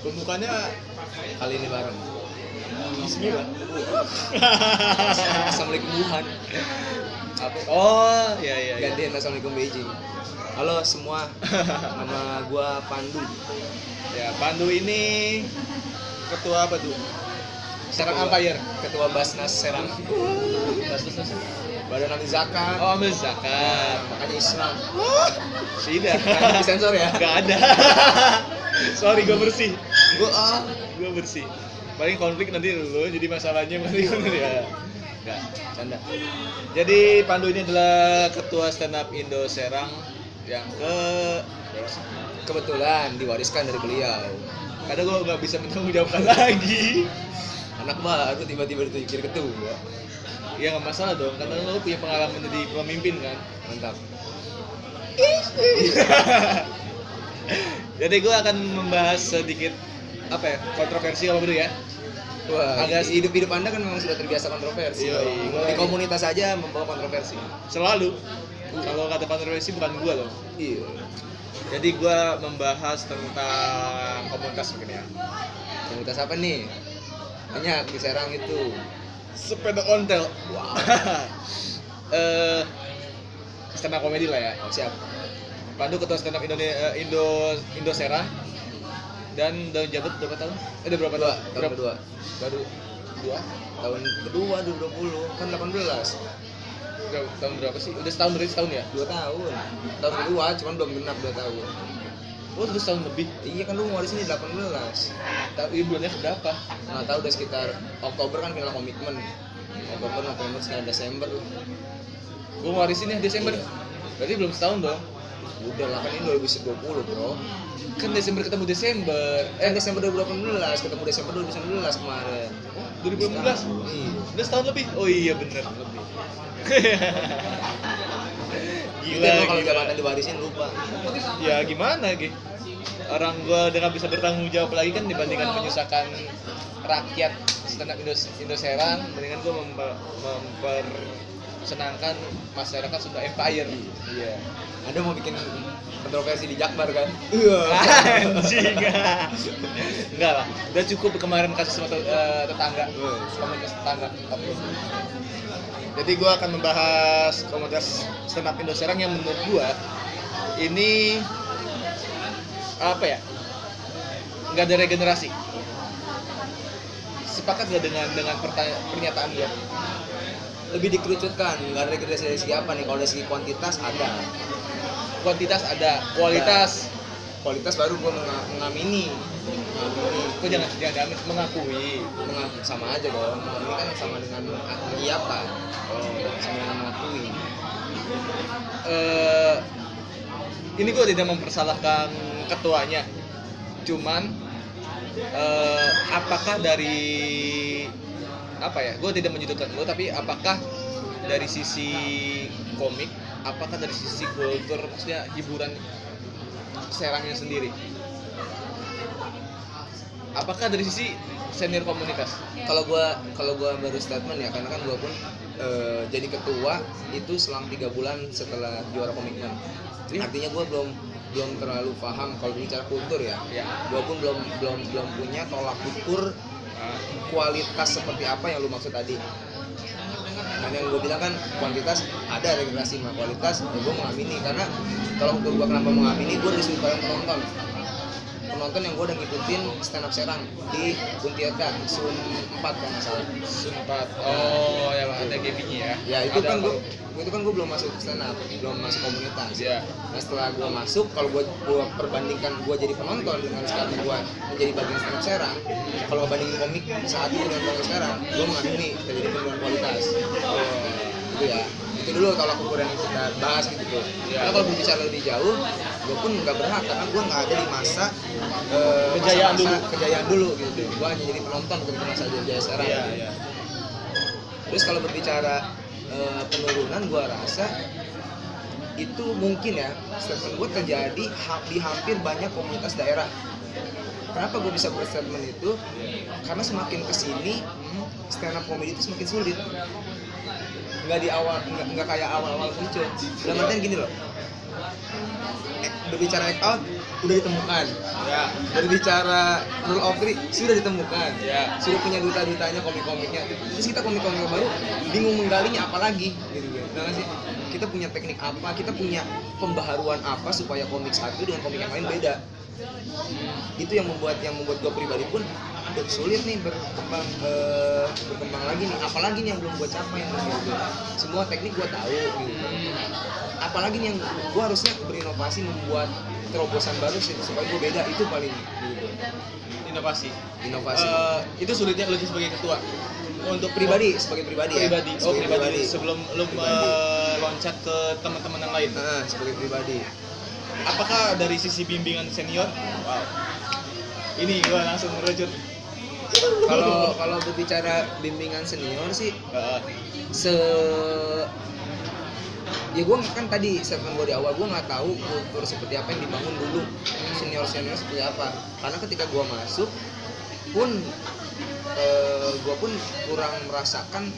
pembukaannya kali ini bareng. Bismillah. Assalamualaikum. Wuhan oh iya iya iya. Gantiin Assalamualaikum Beijing. Halo semua. Nama gua Pandu. Ya Pandu ini ketua apa tuh? Serang Ketua- Empire ketua Basnas Serang. Badan Ahli Zakat. Oh ambil zakat. Makanya Islam. Tidak. Nanti disensor ya? Nggak ada sorry gue bersih. Gua ah gue bersih. Paling konflik nanti dulu jadi masalahnya nanti ya nggak canda. Jadi Pandu ini adalah ketua stand up Indo Serang yang ke kebetulan diwariskan dari beliau. Kadang gue nggak bisa menjawabkan lagi. Anak baru tiba-tiba ditunjukin ketua. Ya nggak masalah dong karena lo punya pengalaman jadi pemimpin kan. Mantap jadi gue akan membahas sedikit apa ya kontroversi apa dulu ya Wah, Agak- agak hidup hidup anda kan memang sudah terbiasa kontroversi. Iya, iya. Di komunitas aja membawa kontroversi. selalu kalau kata kontroversi bukan gue loh Iya. jadi gue membahas tentang komunitas mungkin ya Komunitas apa nih? Banyak di Serang itu. sepeda ontel wow eh stand up komedi lah ya Oh, siap. Pandu ketua stand up Indo Indo Indo Serang dan udah jabat berapa tahun? Eh udah berapa Kedua, tahun? tahun Berapa? kedua. Baru dua? Tahun kedua 2020 kan 18. Udah, tahun berapa sih? Udah setahun berarti setahun ya? Dua tahun. Tahun kedua cuman belum genap 2 tahun. Oh udah setahun lebih. Iya kan lu mau di sini 18. Tapi bulannya berapa? Nggak tahu udah sekitar Oktober kan final komitmen. Oktober, November, sekitar Desember. Gue ngewarisin ya Desember. Berarti belum setahun dong. Udah lah kan ini 2020 bro. Kan Desember ketemu Desember. Eh Desember 2018 ketemu Desember 2019 kemarin. oh, 2018. Iya. Udah setahun lebih. Oh iya bener lebih. Itu emang kalau jabatan diwarisin lupa. ya gimana Gi? orang gua udah nggak bisa bertanggung jawab lagi kan dibandingkan menyusahkan rakyat stand up Indo, Indo Serang mendingan gua memper, mempersenangkan masyarakat Sunda Empire iya Anda mau bikin kontroversi di Jakbar kan? Iya. anjing. Enggak lah. Udah cukup kemarin kasus sama eh, tetangga. Komunitas tetangga. Oke. jadi gua akan membahas komunitas stand up Indo Serang yang menurut gua ini apa ya? Nggak ada regenerasi. Sepakat nggak dengan dengan pernyataan gua Lebih dikerucutkan, nggak ada regenerasi dari segi apa nih? Kalau dari segi kuantitas ada, kuantitas ada kualitas kualitas baru gua menga- mengamini. Mengamini. kok jangan jangan jangan mengakui Menga- sama aja dong. Mengamini kan sama dengan mengiyakan. Oh, sama dengan mengakui. eh ini gue tidak mempersalahkan ketuanya cuman eh, apakah dari apa ya gue tidak menyudutkan lo tapi apakah dari sisi komik apakah dari sisi kultur maksudnya hiburan serangnya sendiri apakah dari sisi senior komunitas Kalau gua kalau gua baru statement ya, karena kan gua pun eh, jadi ketua itu selang tiga bulan setelah juara komitmen. Iya. Artinya gua belum belum terlalu paham kalau bicara kultur ya. ya Gua pun belum belum belum punya tolak ukur kualitas seperti apa yang lu maksud tadi. Dan yang gue bilang kan kuantitas ada regenerasi mah kualitas ya gue mengamini. Karena kalau gue kenapa mengamini gue dari sudut pandang penonton penonton yang gue udah ngikutin stand up serang di Untiota Sun 4 kalau nggak salah. Sempat oh ya ada gamingnya ya? Ya itu Ada kan gue itu kan gue belum masuk stand up belum masuk komunitas. Ya Nah setelah gue masuk, kalau gue gua perbandingkan gue jadi penonton dengan sekarang gue menjadi bagian stand up serang, kalau bandingin komik saat itu dengan komik sekarang, gue mengamini terjadi penurunan kualitas. itu ya. Itu dulu tolak ukur yang kita bahas gitu tuh. Iya. Karena kalau berbicara lebih jauh, gue pun nggak berhak karena gue nggak ada di masa eh, Kejayaan masa-masa dulu. kejayaan dulu gitu. Gue hanya jadi penonton ketika masa jaya serang. iya iya Terus kalau berbicara eh, penurunan, gua rasa itu mungkin ya statement gue terjadi ha- di hampir banyak komunitas daerah. Kenapa gue bisa berstatement itu? Karena semakin ke sini stand up comedy itu semakin sulit. Nggak di awal, nggak, kayak awal-awal muncul. Dalam artian gini loh. Eh, berbicara act out, udah ditemukan. Ya. Berbicara rule of three sudah ditemukan. Ya. Sudah punya duta-dutanya komik-komiknya. Terus kita komik-komik baru bingung menggalinya apalagi gitu gitu. Nggak sih kita punya teknik apa kita punya pembaharuan apa supaya komik satu dengan komik yang lain beda itu yang membuat yang membuat gue pribadi pun udah sulit nih berkembang eh, berkembang lagi nih. Apalagi nih yang belum gue capai nih, gitu. semua teknik gue tahu gitu. Apalagi nih yang gue harusnya berinovasi membuat terobosan baru sih supaya gue beda. Itu paling gitu. inovasi. Inovasi. Eh, itu sulitnya lu sebagai ketua? Untuk pribadi sebagai pribadi ya. Pribadi. Oh Sebagai pribadi, sebelum lu Pribadi. loncat ke teman-teman yang lain? Nah, sebagai pribadi apakah dari sisi bimbingan senior? Wow. Ini gua langsung merucut kalau kalau berbicara bimbingan senior sih Eh, se ya gue kan tadi statement gue di awal gue nggak tahu kultur seperti apa yang dibangun dulu senior senior seperti apa. Karena ketika gue masuk pun eh, gue pun kurang merasakan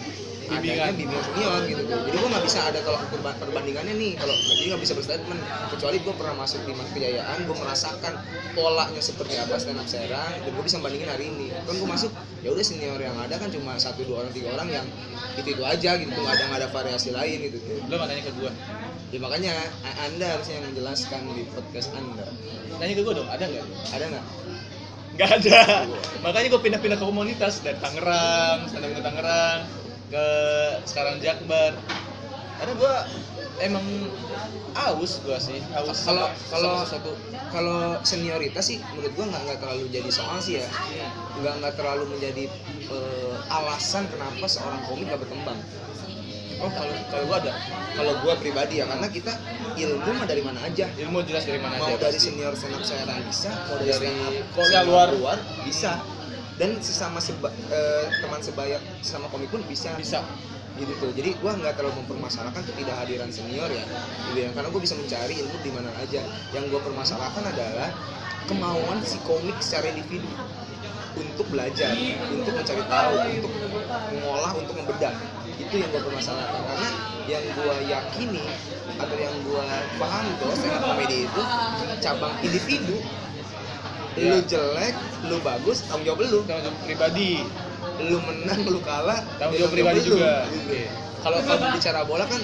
adanya Bimbingan. senior gitu jadi gue nggak bisa ada ba- perbandingannya nih kalau jadi nggak bisa berstatement. Kecuali gue pernah masuk di Mas kejayaan gue merasakan polanya seperti apa stand up serang dan gue bisa bandingin hari ini. Kan gue masuk ya udah senior yang ada kan cuma satu dua orang tiga orang yang itu itu aja gitu nggak ada nggak ada variasi lain gitu. Nggak tanya ke gua? Ya makanya anda harusnya yang menjelaskan di podcast anda. Tanya ke gua dong ada nggak? Ada nggak? Nggak ada. Makanya gua pindah-pindah ke komunitas dari Tangerang stand up ke Tangerang ke sekarang Jakbar. Karena gua emang aus gua sih. Aus kalau kalau sesuatu kalau senioritas sih menurut gua nggak nggak terlalu jadi soal sih ya. Nggak nggak terlalu menjadi eh, alasan kenapa seorang komik gak berkembang. Oh kalau kalau gua ada. Kalau gua pribadi ya karena kita ilmu mah dari mana aja. Ilmu jelas dari mana mau aja dari pasti. senior stand up saya bisa mau dari, Dari stand up kuliah senior luar. luar bisa dan sesama seba, eh, teman sebaya sesama komik pun bisa. Bisa. Gitu tuh. Jadi gua nggak terlalu mempermasalahkan ketidakhadiran senior ya. Gitu ya. Karena gue bisa mencari ilmu di mana aja. Yang gue permasalahkan adalah kemauan si komik secara individu untuk belajar untuk mencari tahu untuk mengolah untuk membedah. Itu yang gue permasalahkan. Karena yang gue yakini atau yang gue pahami bahwa stand up comedy itu cabang individu lu Ya. jelek, lu bagus, tanggung jawab lu. tanggung jawab pribadi. Lu menang, lu kalah, tanggung ya jawab pribadi lu. juga. Gitu. oke. Kalau kalau bicara bola kan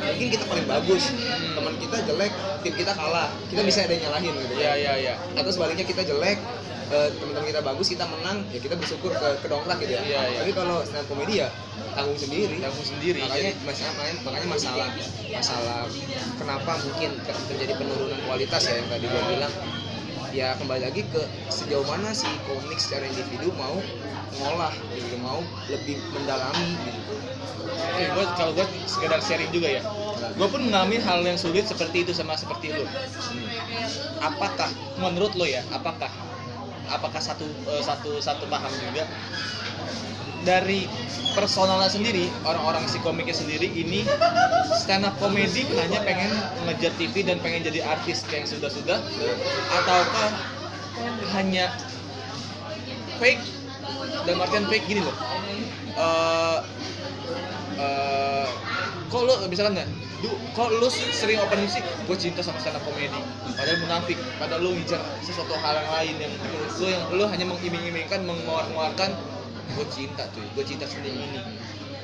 mungkin kita paling bagus. Teman kita jelek tim kita kalah. Kita bisa ada yang nyalahin gitu ya kan. Ya ya atau sebaliknya kita jelek eh, teman-teman kita bagus kita menang ya kita bersyukur ke kedongkrak gitu ya. Iya, iya. tapi kalau stand up comedy ya tanggung sendiri. Tanggung sendiri makanya jadi masalah makanya masalah masalah kenapa mungkin ter- terjadi penurunan kualitas ya yang tadi gue bilang ya kembali lagi ke sejauh mana si komik secara individu mau ngolah gitu mau lebih mendalami gitu Oke, gua kalau gue sekedar sharing juga ya. Gue pun mengalami hal yang sulit seperti itu sama seperti lu. Apakah menurut lo ya? Apakah apakah satu eh, satu satu paham juga dari personalnya sendiri orang-orang si komiknya sendiri ini stand up comedy hanya pengen ngejar TV dan pengen jadi artis kayak yang sudah-sudah ataukah hanya fake? Dan artian fake gini loh. Eh, eh, kok lu misalkan nggak? Du, kok lu sering open musik gue cinta sama stand up comedy padahal munafik. Padahal lu ngejar sesuatu hal yang lain yang lu yang lu hanya mengiming-imingkan mengeluarkan gue cinta cuy. Gue cinta seperti ini.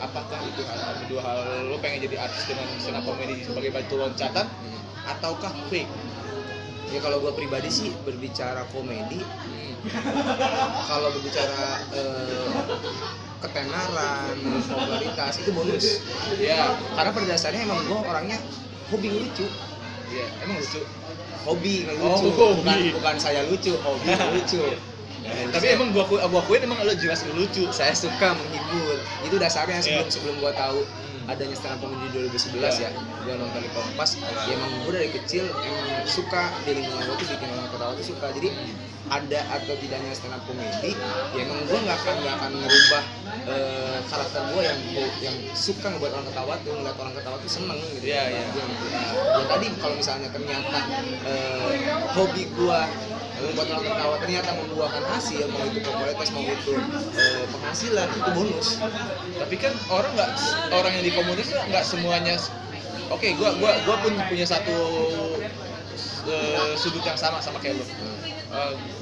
Apakah itu kedua hal lu pengen jadi artis dengan stand up comedy sebagai batu loncatan ataukah fake? Ya kalau gue pribadi sih berbicara komedi. Kalau berbicara eh, ketenaran popularitas itu bonus. Ya. Karena pada dasarnya emang gue orangnya hobi lucu. Ya emang lucu? Hobi ngelucu Oh, bukan hobi. bukan saya lucu hobi lucu tapi emang gua aku gua akuin emang lu jelas lu lucu saya suka menghibur itu dasarnya sebelum Iya. sebelum gua tahu adanya stand up comedy 2011 Iya. ya gua nonton di Kompas ya emang gua dari kecil emang suka di lingkungan gua tuh bikin orang ketawa tuh suka jadi ada atau tidaknya stand up comedy ya emang gua nggak akan nggak akan merubah eh, karakter gua yang yang suka ngebuat orang ketawa tuh ngeliat orang ketawa tuh seneng gitu Iya, iya. Gua gitu. ya tadi kalau misalnya ternyata eh, hobi gua membuat orang ketawa ternyata membuahkan hasil mau itu popularitas mau itu eh, penghasilan itu bonus. Tapi kan orang nggak orang yang di komunitas nggak semuanya oke gua gua gua pun punya satu eh, sudut yang sama sama kayak lu.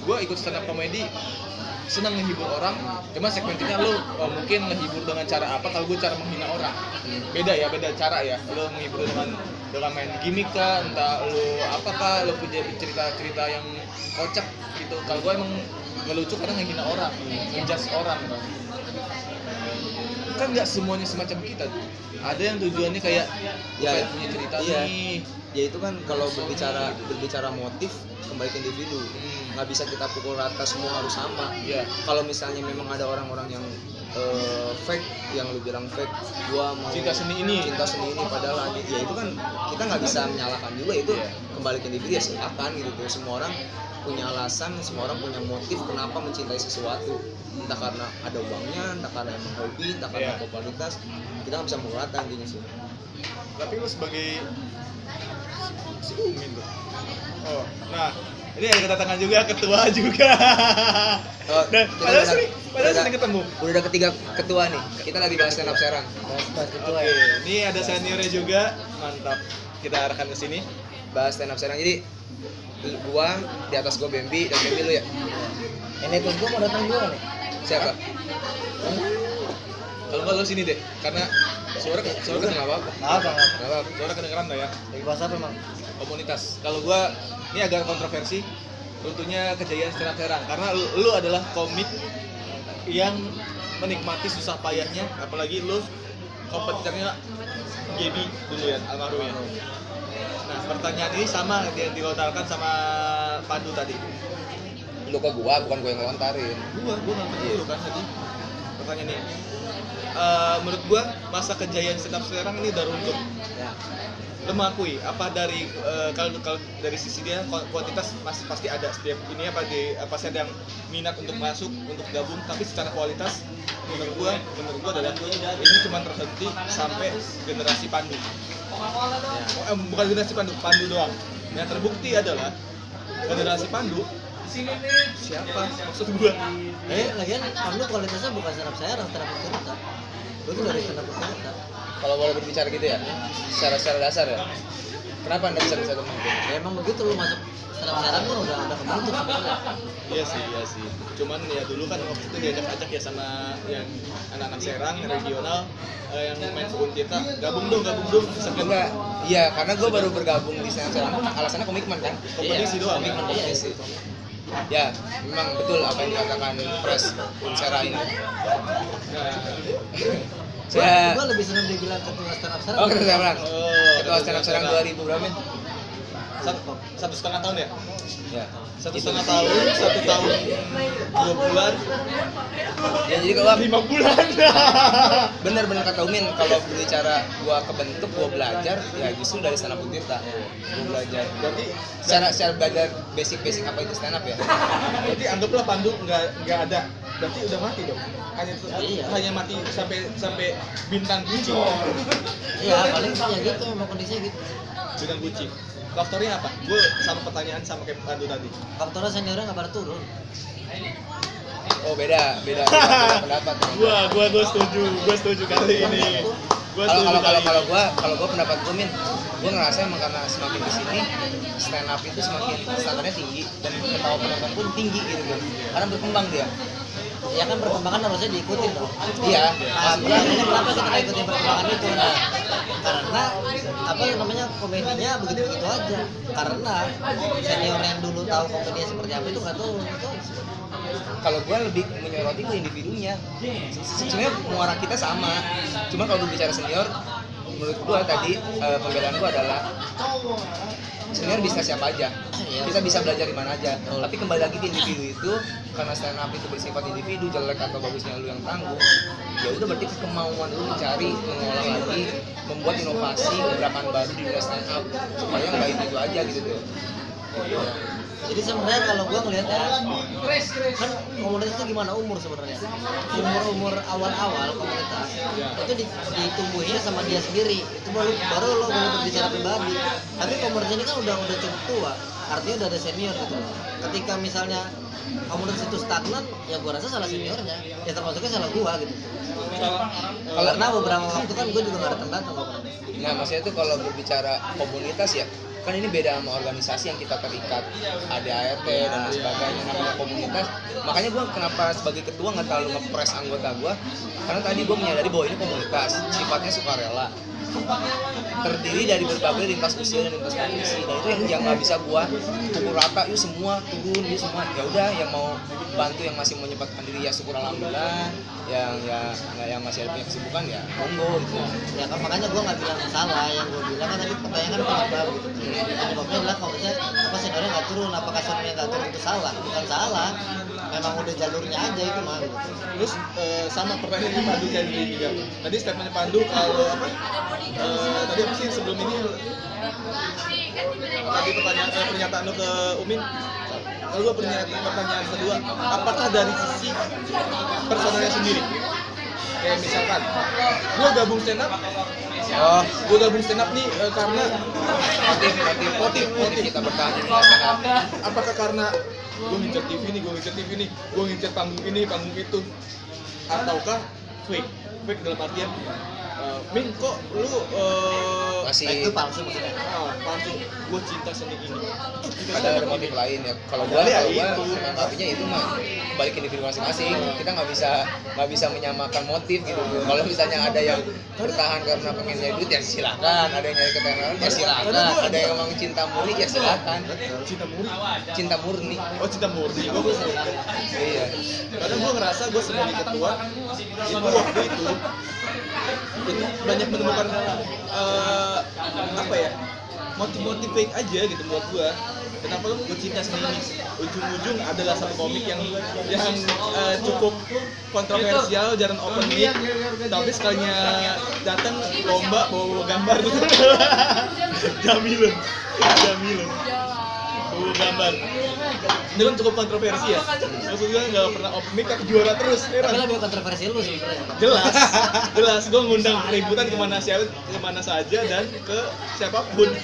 Gue ikut stand up comedy senang ngehibur orang cuma segmentinnya lu eh, mungkin ngehibur dengan cara apa kalau gue cara menghina orang. Beda ya beda cara ya lu menghibur dengan dengan main gimmick kah? Entah lu apakah lu punya cerita cerita yang kocak gitu. Kalau gue emang ngelucu karena ngehina orang. Ngejudge orang kan kan nggak semuanya semacam kita. Tuh ada yang tujuannya kayak Ya, ya punya cerita iya. nih. Ya itu kan kalau berbicara berbicara motif kembali ke individu. Hmm. nggak bisa kita pukul rata semua harus sama. Iya. kalau misalnya memang ada orang-orang yang eh, fake yang lu bilang fake gua mau Cinta seni ini. cinta seni ini padahal lagi ya itu kan kita nggak bisa menyalahkan juga itu Iya. kembali ke individu ya silakan gitu tuh semua orang punya alasan semua orang punya motif kenapa mencintai sesuatu entah karena ada uangnya entah karena emang hobi entah karena Iya. popularitas kita nggak bisa mengurata intinya sih tapi lu sebagai si Umin tuh oh nah ini ada kedatangan juga ketua juga. Oh, dan kita padahal udah- sering padahal sering ketemu. Udah ada ketiga ketua nih. Kita lagi bahas stand up serang oke ini ada seniornya juga. Mantap. Kita arahkan ke sini. Bahas stand up serang jadi gua di atas gua Bambi dan Bambi lu ya. Ini terus gue mau datang dua nih. siapa kalau nggak lu sini deh. Karena suara suara kedengeran nggak apa-apa. Nggak apa nggak apa. nggak apa-apa. Suara kedengeran lah ya. Lagi bahas apa emang? komunitas. Kalau gua ini agak kontroversi. Tentunya kejayaan stand up serang. Karena lu, lu adalah komik yang menikmati susah payahnya. Apalagi lu kompetitornya Gaby dulu ya almarhum ya. Nah pertanyaan ini sama yang dilontarkan sama Pandu tadi. Lu ke gua bukan gua yang ngelontarin. Gua gua nggak ngerti lu kan tadi. Pertanyaan Eh, menurut gua masa kejayaan stand up serang ini udah runtuh. Ya. lo mengakui apa dari eh, kalau kalau dari sisi dia ku- kuantitas masih pasti ada setiap ini apa di apa sih ada yang minat untuk masuk untuk gabung tapi secara kualitas menurut gua menurut gua adalah ini cuma terhenti sampai generasi Pandu. Oh, eh, bukan generasi Pandu Pandu doang. Yang terbukti adalah generasi Pandu siapa maksud gua Eh, lagian Pandu kualitasnya bukan up saya, stand up cerita. Gue tuh dari up cerita. kalau boleh berbicara gitu ya secara secara dasar ya kenapa anda bisa bisa ngomong gitu Ya emang begitu lu masuk serang pun udah udah kebentuk. Iya sih, iya sih. Cuman ya dulu kan waktu itu diajak-ajak ya sama yang anak-anak Serang regional eh, yang main kebun kita, gabung dong, gabung dong. Enggak iya karena gua baru bergabung di up serang alasannya komitmen kan kompetisi doang. komitmen kan? kompetisi ya memang betul apa yang dikatakan pres Unsera ini saya gua lebih seneng dibilang ketua stand up serang. oh ketua serang Oh, ketua stand up serang 2000 berapa men Satu, satu setengah tahun ya? ya Satu setengah tahun, satu tahun, dua bulan, ya jadi kalau lima bulan. bener bener kata Umin kalau berbicara gua kebentuk gua belajar ya justru dari stand up Tirta gua belajar Berarti, secara secara belajar basic basic apa itu stand up ya berarti anggaplah Pandu nggak nggak ada. Berarti udah mati dong. Hanya Iya. hanya mati sampai sampai bintang kucing. Iya, paling ya gitu emang kondisinya gitu. Bintang kucing. Faktornya apa? Gue sama pertanyaan sama kayak Pandu tadi. Faktornya seniornya nggak pada turun. oh beda beda, pendapat gua gua gua setuju. Gua setuju kali ini. gua kalau kalau kalau kalau gua kalau gua pendapat gua min gua ngerasa emang karena semakin ke sini stand up itu semakin standarnya tinggi dan ketawa penonton pun tinggi gitu kan karena berkembang dia Ya kan perkembangan harusnya diikutin dong. iya Nah, makanya kenapa kita nggak ikutin perkembangan itu? Nah, karena apa yang namanya komedinya begitu begitu aja. Karena senior yang dulu tahu komedinya seperti apa itu nggak tahu. Itu kalau gua lebih menyoroti ke individunya Se- sebenarnya muara kita sama cuma kalau berbicara senior menurut gua tadi eh, pembelaan gua adalah senior bisa siapa aja? Iya. kita bisa belajar di mana aja. Tapi kembali lagi ke individu itu karena stand up itu bersifat individu jelek atau bagusnya lu yang tanggung ya udah berarti kemauan lu mencari mengolah lagi membuat inovasi gerakan baru di dunia stand up. Supaya nggak itu aja gitu tuh jadi sebenarnya kalau gua ngelihatnya kan komunitas itu gimana? Umur sebenarnya. Umur umur awal awal komunitas itu di- ditumbuhinya sama dia sendiri. Itu baru baru lo boleh berbicara pribadi. Tapi komunitas ini kan udah udah cukup tua. Artinya udah ada senior gitu. Ketika misalnya komunitas itu stagnan ya gua rasa salah seniornya. Ya termasuknya salah gua gitu. Karena beberapa waktu kan gua juga nggak datang datang Nah, maksudnya tuh kalau berbicara komunitas ya, kan ini beda sama organisasi yang kita terikat. Ada ART dan lain sebagainya namanya komunitas. Makanya gue kenapa sebagai ketua nggak terlalu ngepres anggota gue karena tadi gue menyadari bahwa ini komunitas sifatnya sukarela terdiri dari berbagai lintas usia dan lintas profesi dan itu yang yang nggak bisa gua pukul rata. Yuk semua turun yuk semua. Ya udah yang mau bantu yang masih menyempatkan diri ya syukur alhamdulillah. Yang ya nggak yang masih ada punya kesibukan ya monggo gitu. Ya kan makanya gue nggak bilang salah. Yang gue bilang kan tadi pertanyaan kan kenapa gitu. Penyebabnya adalah kalau misalnya apa seniornya nggak turun? Apakah seniornya nggak turun? Itu salah. Bukan salah. Memang udah jalurnya aja itu mah. Terus eh, sama pertanyaannya Pandu jadi juga. Tadi statementnya Pandu kalau apa? Eh, tadi apa sih sebelum ini? Tadi pertanyaan eh, pernyataan lu ke Umin. Kalau gue pernyataan pertanyaan kedua, apakah dari sisi personalnya sendiri? Kayak misalkan, gue gabung stand up, oh gue gabung stand up nih eh, karena motif motif motif motif kita bertahan apakah karena gue ngincer TV nih, gue ngincer TV nih, gue ngincer panggung ini, panggung itu, ataukah fake? Fake dalam artian, Min kok lu eh, masih itu palsu maksudnya? Ah, palsu, gue cinta seni ini. ada ada motif lain ya. Kalau gua Ya, itu. menanggapinya itu mah balik ke individu masing-masing kita nggak bisa nggak bisa menyamakan motif gitu. Kalau misalnya ada yang bertahan karena pengen nyari duit ya silakan. Ada yang nyari ketenaran ya silakan. Ada yang emang cinta murni ya silakan. Cinta murni. cinta murni. Oh cinta murni. Gue gue iya. Karena gue ngerasa gue sebagai ketua itu waktu itu itu banyak menemukan eh, apa ya motif-motif fake aja gitu buat gue kenapa lu seni ini ujung-ujung adalah satu komik yang yang eh, cukup kontroversial jarang open mic tapi sekalinya datang lomba bawa, bawa gambar. Gitu jamilun bawa gambar. Itu kan cukup kontroversi ya. Maksudnya nggak pernah open mic tapi juara terus tapi heran lebih kontroversi lu sebenarnya jelas. Jelas. Gue ngundang keributan ke mana siapa ke mana saja dan ke siapa pun.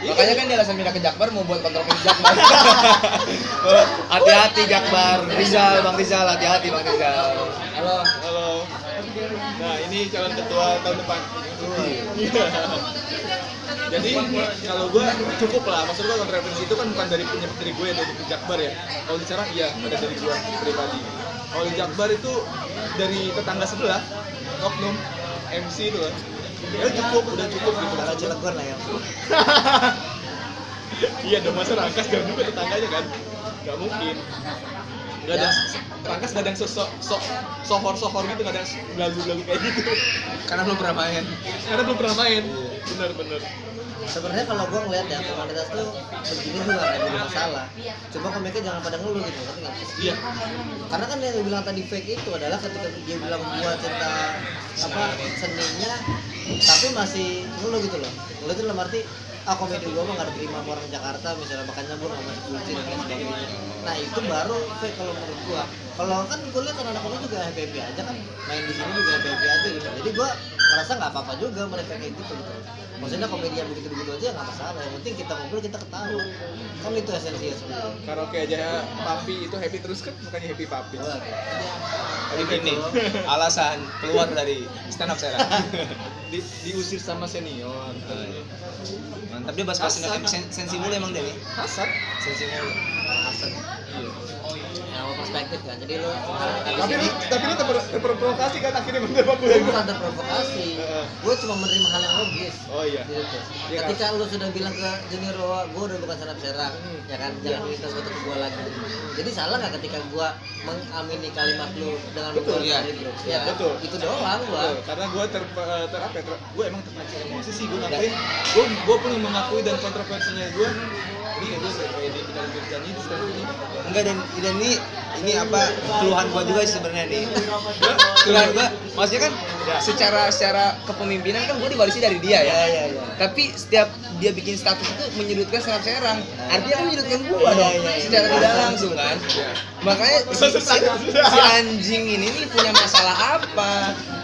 Makanya kan dia alasan pindah ke Jakbar mau buat kontroversi Jakbar. Hati-hati Jakbar. Rizal Bang Rizal hati-hati Bang Rizal. Halo. Halo nah ini calon ketua tahun depan. Iya. jadi kalau gue cukup lah. Maksud gue kontroversi itu kan bukan dari punya dari gue dari Jakbar ya. Kalau di Serang iya ada dari gue pribadi. Kalau di Jakbar itu dari tetangga sebelah oknum MC itu lah. Ya cukup udah cukup gitu. Kalau Cilegon lah ya. Iya dong masa Rangkas jauh juga tetangganya kan? Nggak mungkin Gak ada Rangkas gak ada yang sosok sok sohor sohor gitu gak ada yang belagu-belagu kayak gitu. Karena belum pernah main. Karena belum pernah main. Bener bener sebenarnya kalau gua ngeliat ya komunitas tuh begini juga nggak ada masalah. Cuma komiknya jangan pada ngeluh gitu ngerti nggak? Iya. Karena kan yang bilang tadi fake itu adalah ketika dia bilang gua cinta apa seninya tapi masih ngeluh gitu loh. Ngeluh itu dalam arti ah komedi gua mah gak diterima sama orang Jakarta misalnya makanya gua gak masuk kunci dan lain sebagainya. Nah itu baru fake kalau menurut gua. Kalau kan gua lihat anak-anak ini juga happy happy aja kan main di sini juga happy happy aja gitu. Jadi gua merasa nggak apa-apa juga mereka kayak gitu gitu. Maksudnya komedi yang begitu begitu aja nggak masalah. Yang penting kita ngobrol kita ketawa kan itu esensinya sebenarnya. Karaoke aja papi itu happy terus kan? Bukannya happy papi. Jadi gini alasan keluar dari stand up saya di, diusir sama senior. Mantap dia bahas bahas Asal. sen sensi mulu emang dia nih Hasan sensi mulu alasan yang mau perspektif kan. Jadi lu di tapi lu tapi lu terprovokasi kan akhirnya menembak gue gue bukan terprovokasi. Gue cuma menerima hal yang logis. Oh iya. Gitu. Iya, ketika lu sudah bilang ke junior bahwa gue udah bukan sanap serang ya kan? Jangan minta sesuatu ke gue lagi. Jadi salah nggak ketika gue mengamini kalimat lu dengan Betul, iya. Iya, ya kan? betul. itu doang gue karena gue ter, eh, ter apa ya, ter- gue emang terpancing emosi sih gue ngapain gue gue pun mengakui dan kontroversinya gue ini gue kayak di bidang berjanji di stand ini. Enggak dan dan ini ini apa keluhan gua juga sebenarnya nih. Keluhan gua maksudnya kan secara secara kepemimpinan kan gua diwarisi dari dia ya. Ya ya tapi setiap dia bikin status itu menyudutkan serang serang artinya kan menyudutkan gua Iya, dong iya, iya. secara tidak langsung kan. Makanya si, si, si anjing ini nih punya masalah apa?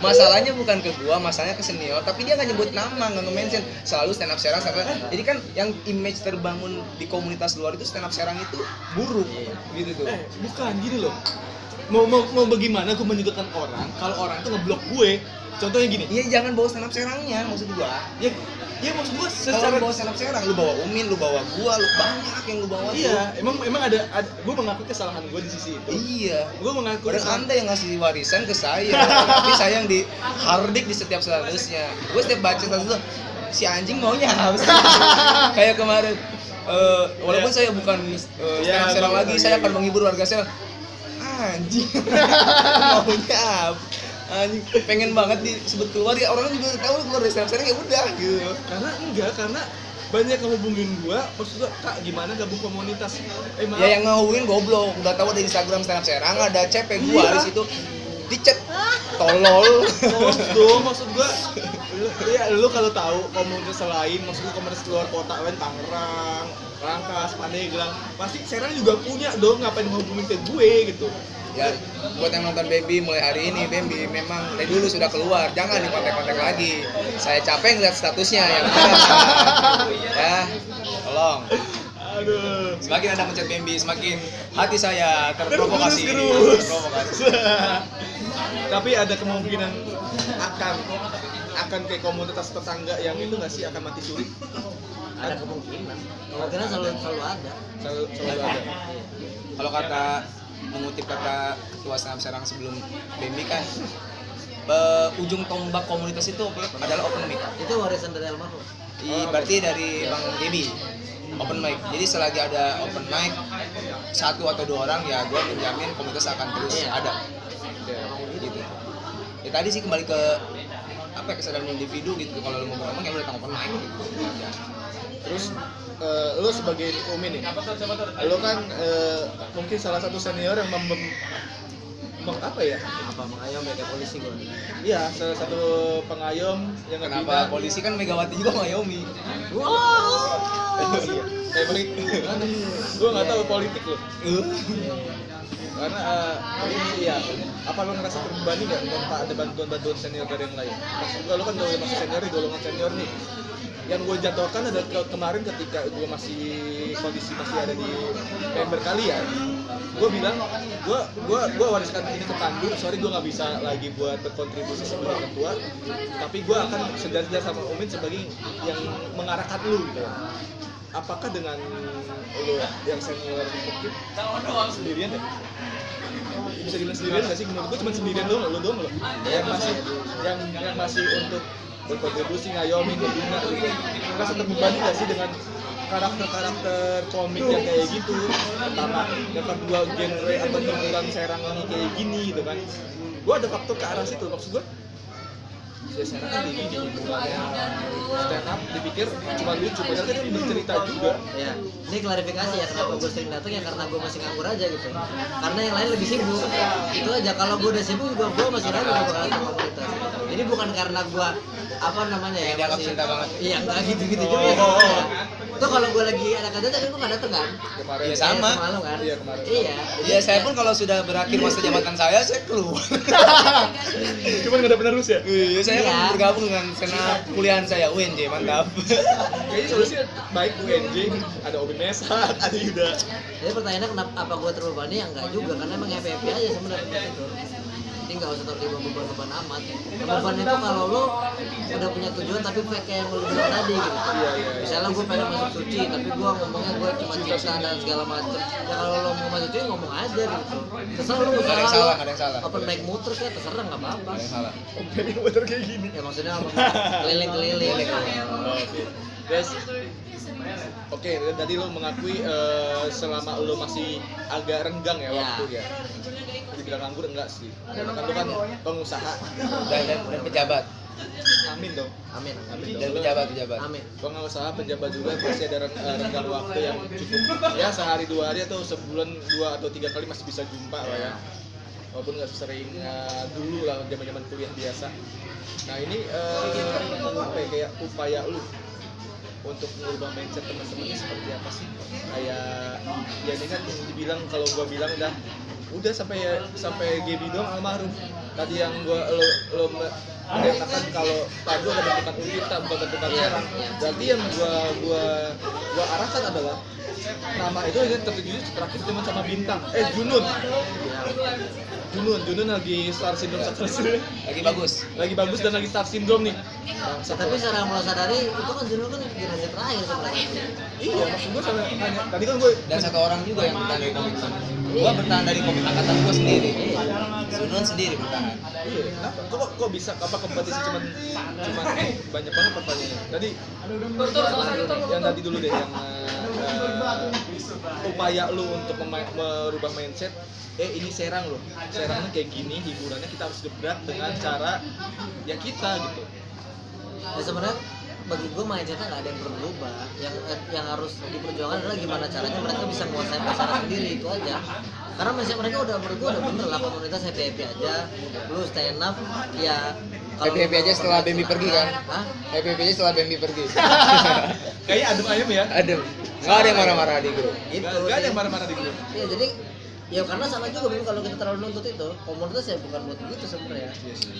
Masalahnya bukan ke gua masalahnya ke senior tapi dia nggak nyebut nama nggak nge-mention. Selalu stand up serang serang. jadi kan yang image terbangun di komunitas luar itu stand up serang itu buruk gitu tuh. Eh bukan gini loh. Mau mau mau bagaimana gue menyudutkan orang kalau orang itu ngeblok gue? Contohnya gini. Iya jangan bawa stand up serangnya maksud gua. ya ya maksud gua Kalau secara lu bawa stand up Serang, lu bawa Umin, lu bawa gua, lu banyak yang lu bawa. tuh. iya emang emang ada, ada gue mengakui kesalahan gue di sisi itu Iya. gue mengakui kesalahan anda yang ngasih warisan ke saya, tapi saya yang di hardik di setiap statusnya. Gue setiap baca status tuh, si anjing maunya sih? Kayak kemarin, eh, walaupun Iya. saya bukan uh, Iya, up Serang gua- lagi, iya, saya iya. akan menghibur warga Serang. Anjing, maunya apa? Anjing, pengen banget disebut keluar ya orang juga tahu keluar dari stand Serang ya udah gitu. karena enggak karena banyak yang hubungin gua maksud gua kak gimana gabung komunitas eh maaf Ya yang ngehubungin goblok, udah tahu ada Instagram stand up Serang, ada CP gua Iya. di situ. Dicet tolol. Maksud dong, maksud gua ya lu kalau tahu komunitas lain, maksud gua komunitas luar kota lain Tangerang, Rangkas, Pandeglang, pasti Serang juga punya dong ngapain ngehubungin ke gue gitu. Ya, buat yang nonton Baby mulai hari ini, Baby memang dari dulu sudah keluar, jangan di kontak-kontak lagi. Saya capek ngeliat statusnya yang ada. ya, tolong. Aduh. Semakin anda mencet Baby, semakin hati saya terprovokasi. Terprovokasi. Tapi ada kemungkinan akan akan kayak komunitas tetangga yang itu nggak sih akan mati suri? ada kemungkinan kemungkinan selalu selalu ada Selalu, selalu ada. Kalau kata mengutip kata ketua Senam Serang sebelum Baby kan, eh, ujung tombak komunitas itu adalah open mic. itu warisan dari almarhum I, berarti dari Bang Debi open mic. Jadi selagi ada open mic satu atau dua orang ya gue menjamin komunitas akan terus Iya. ada Ya. gitu. Ya tadi sih kembali ke apa ya, kesadaran individu gitu. Kalau lu mau ngomong ya udah datang open mic gitu. Terus eh, lu sebagai Umi nih, lu kan eh, mungkin salah satu senior yang mem, mem- apa ya? apa mengayom ya kayak polisi gue Iya, salah satu pengayom yang Kenapa ngebina- polisi kan Megawati juga Mayomi? Iya. Eh, baik. Gue nggak tahu politik lo. Karena eh, ini iya, apa lo ngerasa terbebani nggak tanpa ada bantuan-bantuan senior dari yang lain? Maksud gue lo kan udah masuk senior nih, golongan senior nih. Yang gue jatuhkan ada ke- kemarin ketika gue masih kondisi masih ada di member kalian, gue bilang gue gue gue wariskan ini ke Pandu, sorry gue nggak bisa lagi buat berkontribusi sebagai ketua, tapi gue akan sejajar sama Umin sebagai yang mengarahkan lu gitu. Apakah dengan lu yang senior mungkin sendirian ya bisa dibilang sendirian nggak sih? Menurut gue cuma sendirian doang lu doang lo yang masih yang yang masih untuk berkontribusi ngayomin ngebina gitu merasa terbebani nggak sih dengan karakter-karakter komik yang kayak gitu? Pertama yang kedua genre atau hiburan serang ini kayak gini gitu kan. Gue ada faktor ke arah situ maksud gue ya serang kan di stand up dipikir cuma lucu padahal kan dia bercerita juga ya ini klarifikasi ya kenapa gue sering datang ya karena gue masih nganggur aja gitu karena yang lain lebih sibuk itu aja kalau gue udah sibuk juga gue masih ragu gue bakal datang komunitas jadi bukan karena gue apa namanya ya dianggap cinta banget. iya enggak gitu gitu Oh. juga sebenarnya. itu kalau gue lagi ada kerjaan tapi gue nggak datang kan kemarin Iya, sama. Iya, semalam kan Iya, kemarin. iya Ya saya pun kalau sudah berakhir masa jabatan saya, saya keluar. cuman nggak ada penerus ya Iya, saya Iya. kan bergabung dengan senat kuliahan saya UNJ, mantap. kayaknya solusinya baik UNJ ada Obi Mesak ada Yuda jadi pertanyaannya kenapa apa gue terbebani ya enggak juga karena emang happy happy aja sebenarnya gitu jadi nggak usah terlalu beban-beban amat beban itu kalau lo udah punya tujuan tapi kayak yang lo bilang tadi gitu Iya, iya, iya. misalnya gue pengen masuk suci tapi gue ngomongnya gue cuma cinta dan segala macem ya kalau lo mau masuk suci ngomong aja gitu terserah lo Nggak ada yang usaha salah, nggak ada yang salah. open mic muter kayak terserah nggak apa-apa Ada yang salah. Oke, ini motor kayak gini ya maksudnya apa keliling-keliling gitu. Oke, guys. Oke, tadi lo mengakui eh, selama lo masih agak renggang ya Ya. waktu ya. Dibilang nganggur enggak sih. Karena kan lo kan pengusaha. Dan, dan, dan pejabat. Amin dong. amin Amin Dan pejabat, pejabat. amin Pengusaha penjabat juga pasti ada eh, renggang waktu yang cukup. Ya sehari dua hari atau sebulan dua atau tiga kali masih bisa jumpa lah ya. Walaupun nggak sering eh, dulu lah zaman-zaman kuliah biasa. Nah ini eh, apa ya kayak upaya lu untuk mengubah mindset teman-temannya seperti apa sih? Kayak ya ini kan dibilang kalau gua bilang udah udah sampai sampai Gaby doang almarhum. Tadi yang gua lo lo me- menyatakan kalau Padu ada bentukan Unita bukan bentukan iya. Berarti yang gua gua gua arahkan adalah nama itu aja tertuju terakhir cuma sama bintang eh Junun Junun Junun lagi star syndrome terus lagi bagus. Lagi bagus dan lagi star syndrome nih. Bangsat. tapi secara mulai sadari itu kan Juno kan generasi terakhir sebenarnya. Iya maksud gue sama tanya. Tadi kan gue dan satu orang juga yang bertahan dari komitmen gua bertahan dari komit angkatan gua sendiri. Sunun sendiri bertahan. Iya? Kok, kok bisa? Apa kompetisi cuman cuman eh, banyak banget pertanyaannya. Tadi yang tadi dulu deh yang eh, eh, upaya lu untuk merubah mindset eh ini serang loh. Serangnya kayak gini hiburannya kita harus gebrak dengan cara ya kita gitu. Ya sebenarnya bagi gue mindsetnya nggak ada yang berubah. Yang yang harus diperjuangkan adalah gimana caranya mereka bisa menguasai pasar sendiri itu aja. Karena mindset mereka udah gue udah bener lah komunitas happy happy aja. Lu stand up ya happy happy aja setelah Bambi pergi kan? Hah? happy happy aja setelah Bambi pergi. Kayaknya adem ayam ya. Aduh nggak ada yang marah-marah di grup. Gitu Gak, gak ada yang marah-marah di grup. Iya jadi ya karena sama juga Bim kalau kita terlalu nuntut itu komunitas ya bukan buat gitu sebenarnya.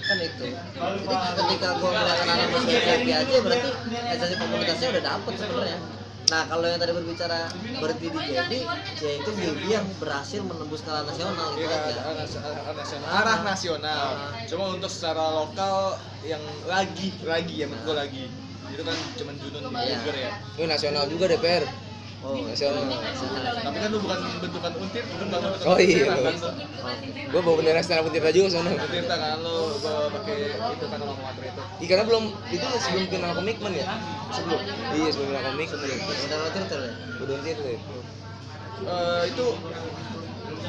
Kan itu. Jadi ketika gua ngeliat anak-anak happy aja berarti esensi komunitasnya udah dapet sebenarnya nah kalau yang tadi berbicara berhenti di jadi ya itu Gaby yang berhasil menembus skala nasional itu aja arah, arah nasional. Arah nasional. Cuma untuk secara lokal yang lagi lagi ya menurut gua lagi. Itu kan cuman Junun di Iya. Bogor ya. lu nasional juga DPR oh nasional Tapi kan lu bukan bentukan untir, bukan bangun bentukan Oh, iya. Untirta kan gua bawa bendera stand up Tirta juga sono Untirta kan? Lu bawa pakai itu kan orang motor itu. Iya, karena belum itu sebelum kenal komitmen ya? Sebelum. Iya sebelum kenal komitmen. Ya udah ngatur tuh ya? Udah Tirta ya? Eh, itu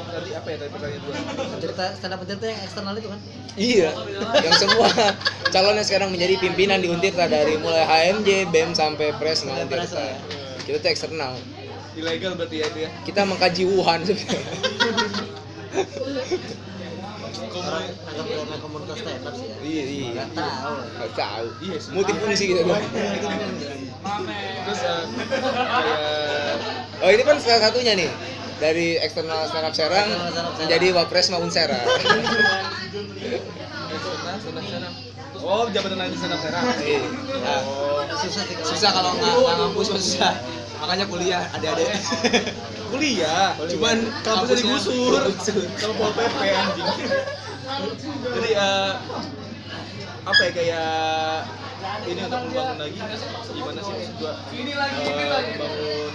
tadi apa ya tadi pertanyaan gua? cerita stand up cerita yang eksternal itu kan? Iya, yang semua calonnya sekarang menjadi pimpinan di Untirta dari mulai HMJ, BEM sampai Presma Sampai Untirta. Presma, ya. Kita tuh eksternal. Ilegal berarti ya itu ya. Kita mengkaji Wuhan sebenarnya. orang komunitas sih ya Iya, iya. tahu tahu. Iya. Multifungsi gitu. Bang. Terus kayak Oh, ini kan salah satunya nih. Dari eksternal stand up Serang menjadi Wapres Maun Serang. Oh, jabatan lain di senam serang. Iya. Oh, susah susah kalau nggak nggak ngampus susah. Makanya kuliah adik-adik. kuliah. Cuman kampusnya digusur digusur. sama pol pp anjing. Jadi eh, apa ya kayak ini untuk membangun lagi gimana sih maksud gua eh, bangun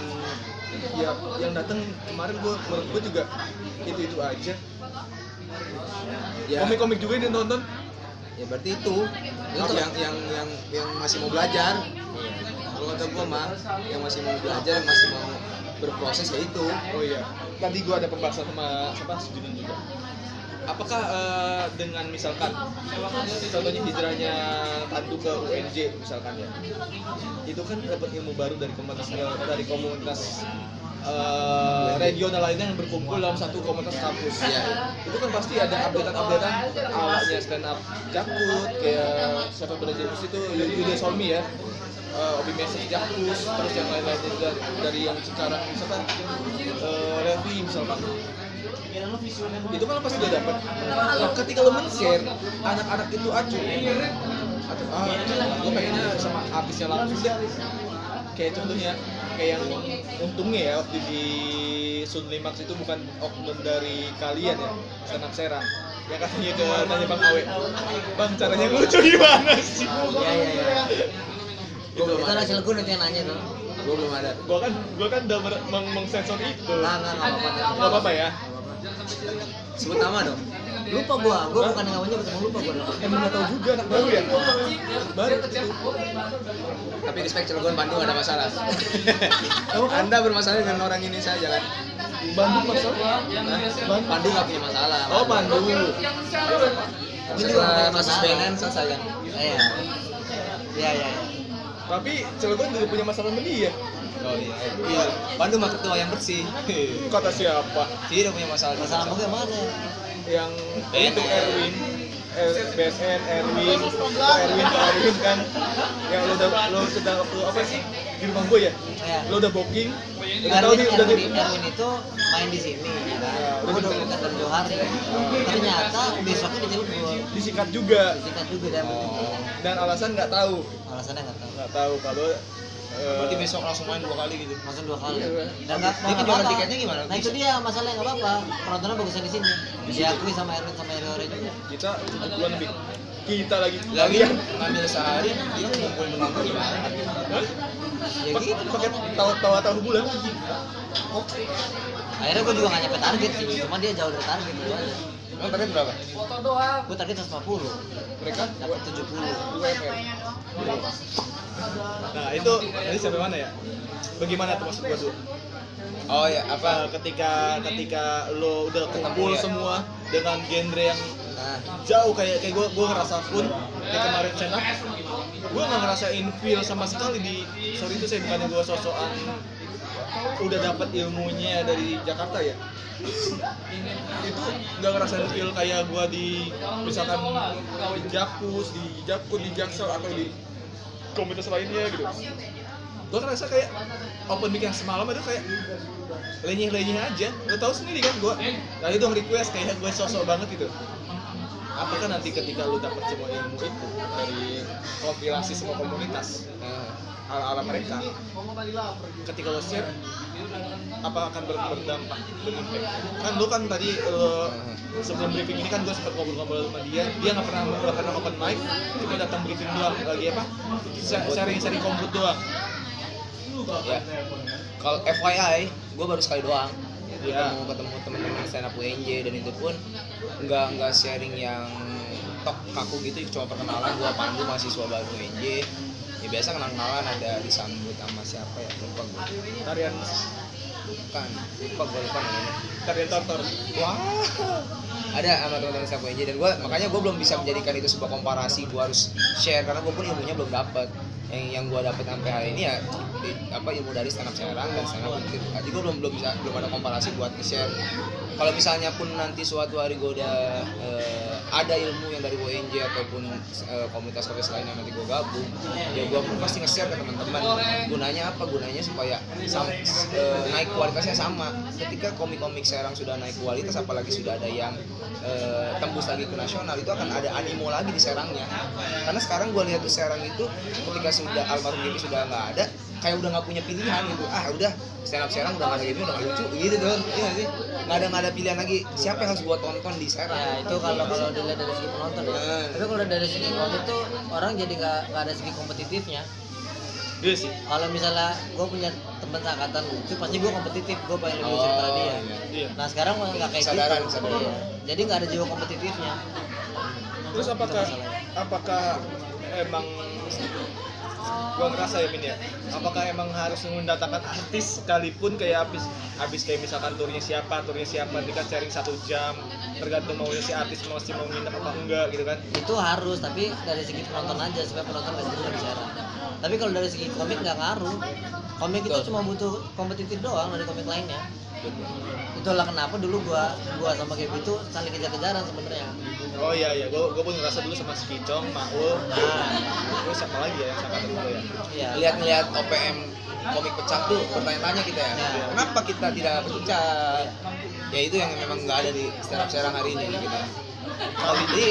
ya yang datang kemarin gua menurut gua juga itu itu aja Ya, komik-komik juga yang nonton ya berarti itu. Itu yang yang yang yang masih mau belajar. Kata gua mah yang masih mau belajar, yang masih mau berproses ya itu. oh iya. Tadi gua ada pembahasan sama siapa? Sujudin juga. Apakah eh, dengan misalkan contohnya hijrahnya Tandu ke UNJ misalkan ya. Itu kan dapat ilmu baru dari komunitas dari komunitas eh, regional lainnya yang berkumpul dalam satu komunitas kampus. Iya. itu kan pasti ada updatean-updatean awalnya stand up jakut kayak siapa belajar itu Yuda Solmi ya uh, Obi Message Jakus terus yang lain-lainnya juga dari yang sekarang misalkan uh, Levi misalkan. Itu kan pasti dia dapat. Nah, ketika lo men-share anak-anak itu acuh. Atau ah gue pengennya sama artisnya langsung deh. Kayak contohnya kayak yang untungnya ya waktu di Sun Limax itu bukan oknum dari kalian ya up serang. Yang katanya ke nanya bang Awe bang caranya lucu gimana sih? Iya iya iya. Gua belum Itu ada. Cilegon itu yang nanya tuh. Gua belum ada. gua kan gua kan udah meng mengsensor itu Nggak nggak nggak apa-apa. nggak apa-apa ya Sebut nama dong. Lupa gua, gua bukan yang ngomongnya betul lupa gua. emang nggak tahu juga anak baru ya baru Tapi respect Cilegon Bandung ada masalah. Anda bermasalah dengan orang ini saja kan? Bandung masalah Nah, Bandung nggak punya masalah. oh Bandung punya kasus masalah. BNN selesai kan? Iya. Iya iya. Tapi Cilegon juga punya masalah sama dia Oh iya. Iya. Bandung mah ketua yang bersih. kata siapa Tidak punya masalah. Masalah mau mana? yang BNN. itu Erwin eh, BSN Erwin Erwin Erwin kan yang lo udah lo sudah waktu apa sih di rumah gue ya Iya. lo udah booking udah tahu Erwin, nih udah di Erwin, Erwin itu main di sini, ya kan? Ya, udah udah bukan dari Johari. Ternyata besoknya di Cilegon. disikat juga Disikat juga dia. dan alasan nggak tahu Alasannya nggak tahu. nggak tahu kalau Eh, berarti besok langsung main dua kali gitu langsung dua kali Iya, dan nggak nggak penjualan apa-apa. tiketnya gimana? nah itu dia masalahnya nggak apa-apa penontonnya bagusnya di sini diakui sama Erwin sama Eriore juga kita bulan lebih kita lagi lagi ngambil sehari dia ngumpulin penonton gimana ya gitu. pakai tawa tawa tahu bulan. Akhirnya gue juga nggak nyampe target sih cuma dia jauh dari target gitu aja. Emang target berapa? Gue target 150 mereka? Dapat 70 UMR nah itu tadi sampai mana ya? Bagaimana tuh maksud gua tuh? Oh ya apa? Apa ketika ketika lo udah kumpul ya. semua dengan genre yang jauh kayak kayak gue gue ngerasa pun kayak kemarin up gue nggak ngerasain feel sama sekali di sorry itu saya bukannya gue sosokan udah dapat ilmunya dari Jakarta ya? Itu nggak ngerasain feel kayak gue di misalkan di Jakus di Jakut di Jaksel atau di komunitas lainnya gitu. Gue ngerasa kayak open mic yang semalam itu kayak lenyeh-lenyeh aja. Lo tau sendiri kan gue tadi dong request kayak gue sosok banget gitu apakah nanti ketika lu dapat semua ilmu itu dari kompilasi semua komunitas nah, ala-ala mereka ketika lo share apa akan ber- berdampak berimpact kan lu kan tadi eh, sebelum briefing ini kan gue sempat ngobrol-ngobrol sama dia dia nggak pernah nggak pernah open mic cuma datang briefing doang lagi apa? Sharing-sharing komput doang. Ya. Kalau FYI gue baru sekali doang Iya. ketemu ketemu teman-teman stand up UNJ dan itu pun nggak nggak sharing yang tok kaku gitu cuma perkenalan gue pandu mahasiswa baru UNJ ya biasa kenal-kenalan ada disambut sama siapa ya lupa gue tarian. Bukan lupa gue lupa namanya. Tarian tortor. Wah. Ada sama teman-teman up UNJ dan gue makanya gue belum bisa menjadikan itu sebuah komparasi gue harus share karena gue pun ilmunya belum dapat yang yang gue dapet sampai hari ini ya i- apa ilmu dari stand up Serang dan stand up. Jadi gue belum belum bisa belum ada komparasi buat share. Kalau misalnya pun nanti suatu hari gue udah eh, ada ilmu yang dari WNJ ataupun eh, komunitas-komunitas lain yang nanti gue gabung, ya gue pun pasti nge-share ke teman-teman. Gunanya apa? Gunanya supaya sam- eh, naik kualitasnya sama. Ketika komik-komik Serang sudah naik kualitas, apalagi sudah ada yang eh, tembus lagi ke nasional, itu akan ada animo lagi di Serangnya. Karena sekarang gue lihat tuh Serang itu ketika sudah almarhum Gibi sudah nggak ada, kayak udah nggak punya pilihan gitu. Ah udah stand up Serang udah nggak ada udah nggak lucu gitu tuh. Iya nggak sih? Nggak ada nggak ada pilihan lagi. Siapa yang harus gue tonton di Serang? ya itu kalau kalau dilihat dari segi penonton ya Nah. tapi kalau dari segi konten tuh orang jadi nggak nggak ada segi kompetitifnya iya sih kalau misalnya gue punya teman seangkatan lucu pasti gue kompetitif gue pengen lebih lucu Oh, daripada dia iya. iya nah sekarang malah nggak kayak Kesadaran, gitu kesadaran. Iya. jadi nggak ada jiwa kompetitifnya Terus apakah apakah emang gua ngerasa ya Min ya apakah emang harus mendatangkan artis sekalipun kayak habis habis kayak misalkan turnya siapa turnya siapa nanti kan sharing satu jam tergantung maunya si artis masih mau nginep apa enggak gitu kan itu harus tapi dari segi penonton aja supaya penonton nggak jenuh bicara tapi kalau dari segi komik nggak ngaruh komik itu Betul. cuma butuh kompetitif doang dari komik lainnya. Itulah kenapa dulu gua gua sama Gaby itu saling kejar-kejaran sebenarnya oh iya iya gua, gua pun ngerasa dulu sama si Kicong Maul nah terus siapa lagi ya yang angkatan gua ya iya Lihat-lihat OPM komik pecah tuh bertanya-tanya kita ya. Ya. Kenapa kita tidak pecah? Ya itu yang memang nggak ada di stand up Serang hari ini gitu. jadi,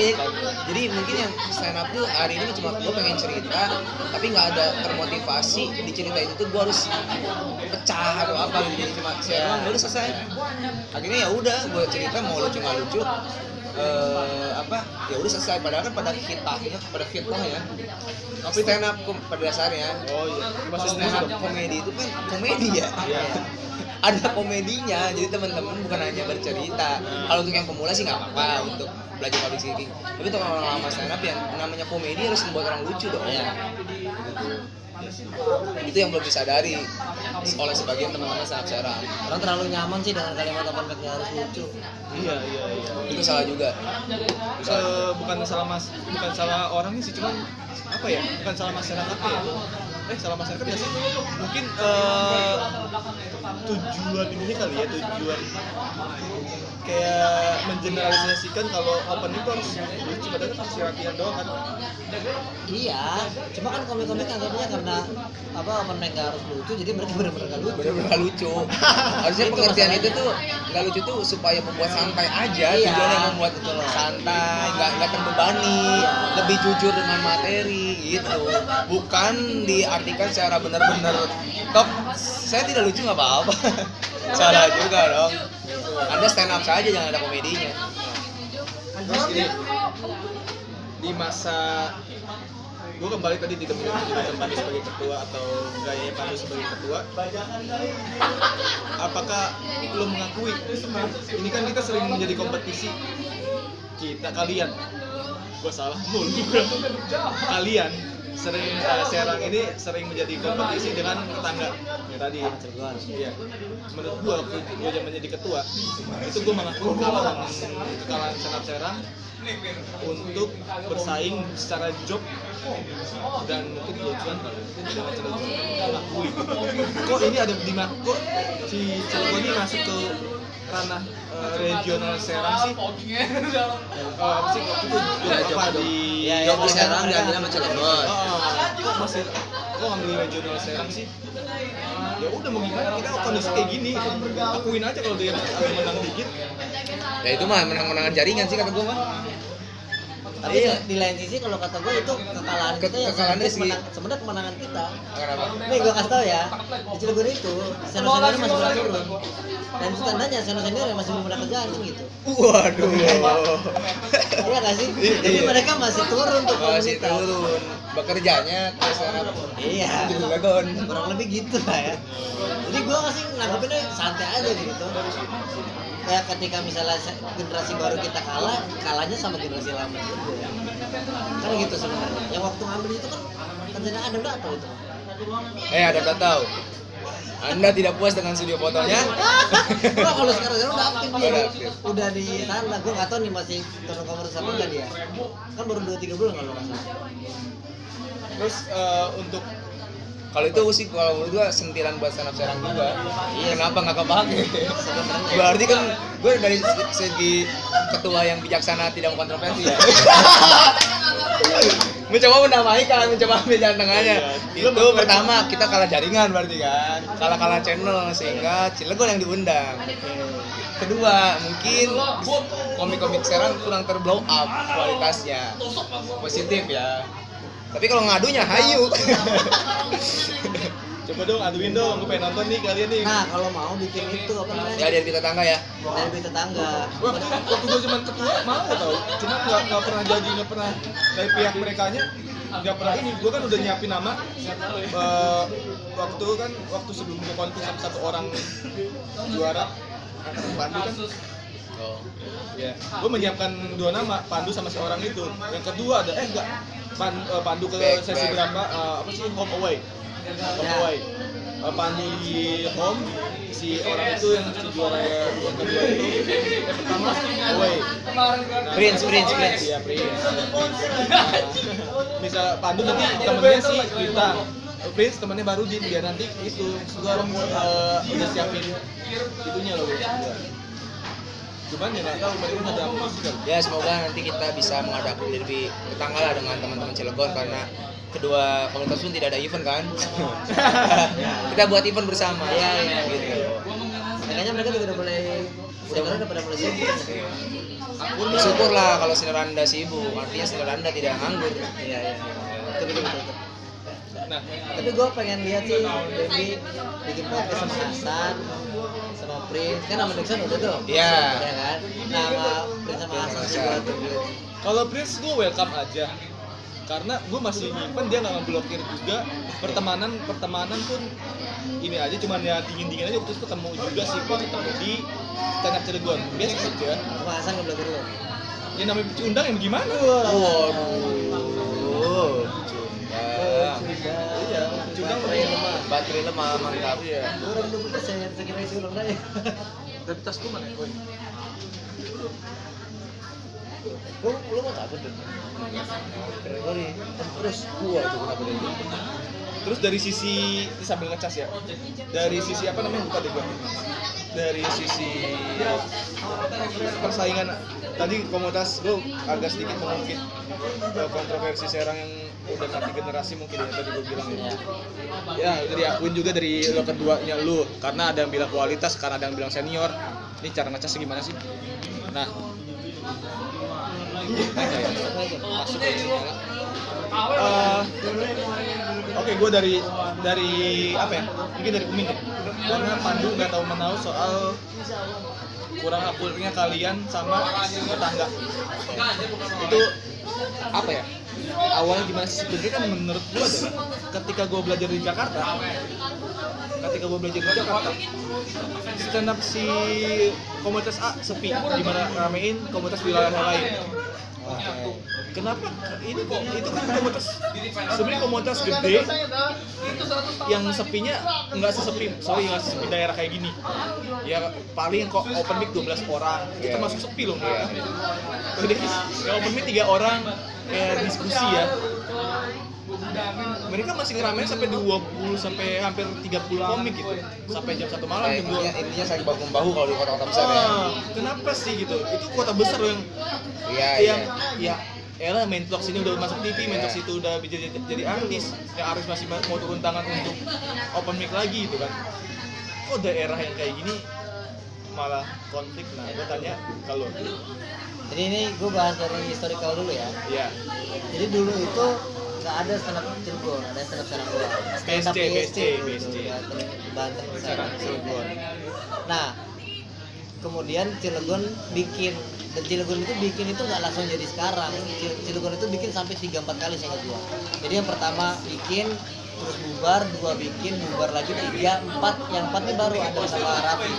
jadi mungkin yang stand up tuh hari ini cuma gue pengen cerita tapi nggak ada termotivasi di cerita itu tuh gue harus pecah atau apa gitu. Jadi cuma share doang, udah selesai. Akhirnya ya udah gue cerita mau lucu nggak lucu eh, apa ya udah selesai. Padahal kan pada kitahnya pada fitnahnya tapi stand up pada dasarnya oh iya. Masih stand up komedi itu kan komedi ya. Iya. ada komedinya jadi teman-teman bukan hanya bercerita. Kalau untuk yang pemula sih nggak apa-apa untuk belajar public speaking. Tapi untuk orang lama stand up yang namanya komedi harus membuat orang lucu dong. Iya. itu yang belum disadari oleh sebagian teman-teman up sekarang. Orang terlalu nyaman sih dengan kalimat mic yang harus lucu. Iya iya iya. Itu salah juga. Se- bukan salah mas bukan salah orangnya sih cuman apa ya? Bukan salah masyarakatnya ya eh salah masyarakat ya sih mungkin eh, tujuan ini kali ya tujuan kayak mengeneralisasikan kalau open itu harus lucu padahal kan harus latihan doang kan iya cuma kan komik-komik anggapnya karena apa open mic nggak harus lucu jadi mereka benar-benar nggak lucu bener-bener nggak lucu harusnya Itu pengertian masalahnya. itu tuh nggak lucu tuh supaya membuat santai aja Iya, tujuannya membuat betul loh. santai nggak nggak terbebani Iya. lebih jujur dengan materi gitu bukan di artikan secara benar-benar top saya tidak lucu nggak apa-apa. Salah juga dong. Anda stand up saja jangan ada komedinya. Terus gini, di masa gue kembali tadi menunjukkan Pandu sebagai ketua atau gaya Pandu sebagai ketua. Apakah lo mengakui ini kan kita sering menjadi kompetisi? Kita kalian. Gue salah mulu. Kalian sering eh, Serang ini sering menjadi kompetisi dengan tetangga ya tadi Cilegon. Iya. Menurut gua waktu gua menjadi ketua, itu gua mengakui kekalahan kekalahan Senap Serang untuk bersaing secara job dan mungkin kelucuan. Mengakui. Kok ini ada di kok si Cilegon ini masuk ke ranah eh, regional Serang sih? Eh, apa sih waktu itu apa di Iya, iya, di sekarang Serang diambil sama Cilegon Ah, kok masih kok ngambil regional Serang sih? Ya udah mau gimana kita kondisi kayak gini. Akuin aja kalau dia menang dikit. ya itu mah menang-menangan jaringan sih kata gue mah Tapi Iya. di lain sisi kalau kata gue itu kekalahan Ke- kita yang kekalahan sebenarnya kemenang- sebenarnya kemenangan kita. Nih gue kasih tau ya, di Cilegon itu senior seniornya masih belum turun. Dan itu tandanya senior senior yang masih belum pernah kerjaan kan gitu. waduh Iya gak sih? Iya. Jadi mereka masih turun untuk masih komunitas. turun bekerjanya ke sana Iya. Cilegon Kurang lebih gitu lah ya. Jadi gue masih nanggepinnya santai aja gitu. Kayak ketika misalnya generasi baru kita kalah, kalahnya sama generasi lama juga. Kan gitu sebenarnya. Yang waktu ngambil itu kan rencana ada nggak tahu itu. eh ada udah tahu anda tidak puas dengan studio fotonya Wah kalau sekarang sekarang udah aktif dia. Udah aktif. Udah di sana. Gue nggak tahu nih masih turun komunitas apa enggak dia. Kan baru 2-3 bulan kalau nggak salah. Terus eh, untuk kalau itu sih kalau menurut gua sentilan buat stand up serang juga. Iya. kenapa nggak kepake? Berarti kan gue dari segi ketua yang bijaksana tidak kontroversi ya? Mencoba mendamaikan mencoba ambil jalan tengahnya. Iya. itu pertama kita kalah jaringan berarti kan. Kalah kalah channel sehingga Cilegon yang diundang. Kedua mungkin komik-komik serang kurang terblow up kualitasnya. Positif ya tapi kalau ngadunya hayu coba dong aduin dong, gue pengen nonton nih kalian nih. Nah kalau mau bikin itu apa namanya? ya dari tetangga ya Dari tetangga. Waktu waktu gue zaman ketua mau tau, cuma nggak nggak pernah jadi nggak pernah dari pihak mereka nya nggak pernah ini. Gue kan udah nyiapin nama. eh, waktu kan waktu sebelum gue kontes sama satu orang juara Pandu kan Ya, gue menyiapkan dua nama, Pandu sama seorang itu. Yang kedua ada, eh enggak, Pan, eh, Pandu ke Back, sesi back. berapa? eh, apa sih home away? Home Ya. away. Eh, Pandu di home, si orang itu yang si juara yang kedua itu, eh, pertama away. Nah, Prince, Prince, Prince. Iya Prince. Nah, misal Pandu nanti temennya si Bintang. Prince temennya baru di dia nanti itu gua eh, udah siapin itunya loh. Cuman ya nggak tahu mereka ada musik kan. ya semoga nanti kita bisa mengadakan lebih tetangga lah dengan teman-teman Cilegon karena kedua komunitas pun tidak ada event kan kita buat event bersama Iya, iya. gitu Makanya mereka juga udah mulai sekarang udah pada mulai sibuk. bersyukur lah kalau senior anda sibuk artinya senior anda tidak nganggur Iya iya. Betul betul betul. betul. Nah, Tapi gue pengen lihat sih Dewi bikin podcast sama Hasan Prince kan sama Dixon udah tuh. Iya. Ya kan. Sama Prince sama sih gue tuh. kalau Prince gue welcome aja. Karena gue masih nyimpen dia nggak ngeblokir juga pertemanan pertemanan pun ini aja cuman ya dingin dingin aja terus ketemu juga sih gue ketemu di stand up Cilegon biasa aja nggak belajar lu. ya namanya undang yang gimana waduh Cundang. Iya cundang Baterai lemah. baterai lemah mantap iya Orang dulu saya sekira isi ulang aja. tapi tas gue mana Woi. Lu lu mau takut tuh? Gregory. Terus gua tuh kenapa dia? terus dari sisi sambil ngecas ya dari sisi apa namanya lupa deh gue dari sisi persaingan tadi komunitas gue agak sedikit mengungkit eh, kontroversi serang yang udah mati generasi mungkin ya tadi gue bilang ya. Ya udah diakuin juga dari lo keduanya lu. Karena ada yang bilang kualitas karena ada yang bilang senior. Ini cara ngecas gimana sih? Nah. Nanya ya. sini Eh, oke gue dari dari apa ya? Mungkin dari Umin deh karena Pandu nggak tahu menahu soal kurang akurnya kalian sama tetangga itu apa ya awalnya gimana sih? Sebenarnya kan menurut gue deh ketika gue belajar di Jakarta ketika gue belajar di Jakarta stand up si komunitas A sepi gimana ramein komunitas wilayah lain. Kenapa ini kok itu kan komunitas sebenarnya komunitas gede yang sepinya nggak sesepi sorry nggak sesepi daerah kayak gini. Ya paling kok open mic 12 orang itu Iya. termasuk sepi loh mereka jadi yang open mic tiga orang kayak diskusi ya. Mereka masih ngeramein sampai 20 sampai hampir 30 komik gitu. Sampai jam satu malam jam dua intinya, saling bahu membahu kalau di kota-kota besar ya. Ah, kenapa sih gitu? Itu kota besar yang iya iya. yang ya Elah Mentox ini udah masuk TV, Mentox Iya. itu udah jadi, jadi artis. Yang artis masih mau turun tangan untuk open mic lagi gitu kan. Kok daerah yang kayak gini malah konflik? Nah gue tanya kalau Jadi ini gue bahas dari historical dulu ya. ya Jadi dulu itu nggak ada stand up Cirebon, ada stand up Serang Gua. Stand up BSC, BSC, BSC. Banten, Banten. Cirebon. Nah, kemudian Cilegon bikin dan Cilegon itu bikin itu nggak langsung jadi sekarang. Cil- Cilegon itu bikin sampai 3 4 kali saya gua. Jadi yang pertama bikin terus bubar, dua bikin, bubar lagi tiga, empat, yang empat ini baru Adam sama Raffi.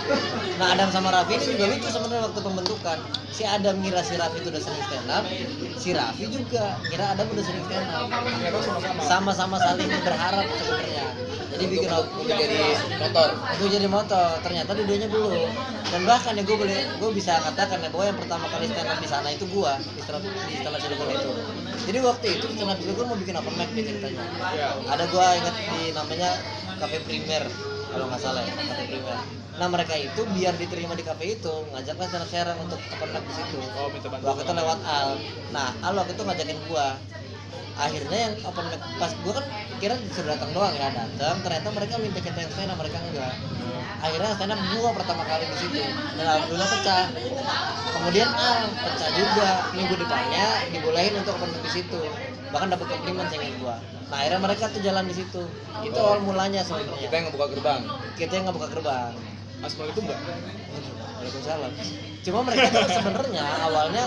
Nah Adam sama Raffi ini juga lucu sebenarnya waktu pembentukan. Si Adam ngira si Raffi itu udah sering stand up, si Raffi juga ngira Adam udah sering stand up. sama-sama saling berharap sebenarnya. Jadi bikin untuk jadi motor itu jadi motor ternyata dua-duanya belum dan bahkan ya gue boleh gue bisa katakan ya bahwa yang pertama kali stand up di sana itu gue di up di Cilegon itu jadi waktu itu stand up Cilegon mau bikin open mic nih ceritanya ya ada gue inget di namanya cafe primer kalau nggak salah ya cafe primer. Nah mereka itu biar diterima di cafe itu ngajaklah stand up untuk open mic di situ. Oh minta waktu itu lewat Al. Nah Al waktu itu ngajakin gua. Akhirnya yang open mic pas gua kan kira disuruh datang doang ya datang ternyata mereka minta kita yang stand up mereka enggak. Akhirnya stand up gua pertama kali di situ. Dan alhamdulillah pecah. Kemudian Al pecah juga minggu depannya dibolehin untuk open mic di situ. Bahkan dapat komplimen saya ingat gua nah akhirnya mereka tuh jalan di situ itu awal mulanya kita sebenarnya yang ngebuka gerbang kita yang nggak buka gerbang Assalamualaikum enggak? Waalaikumsalam. Cuma mereka tuh sebenarnya awalnya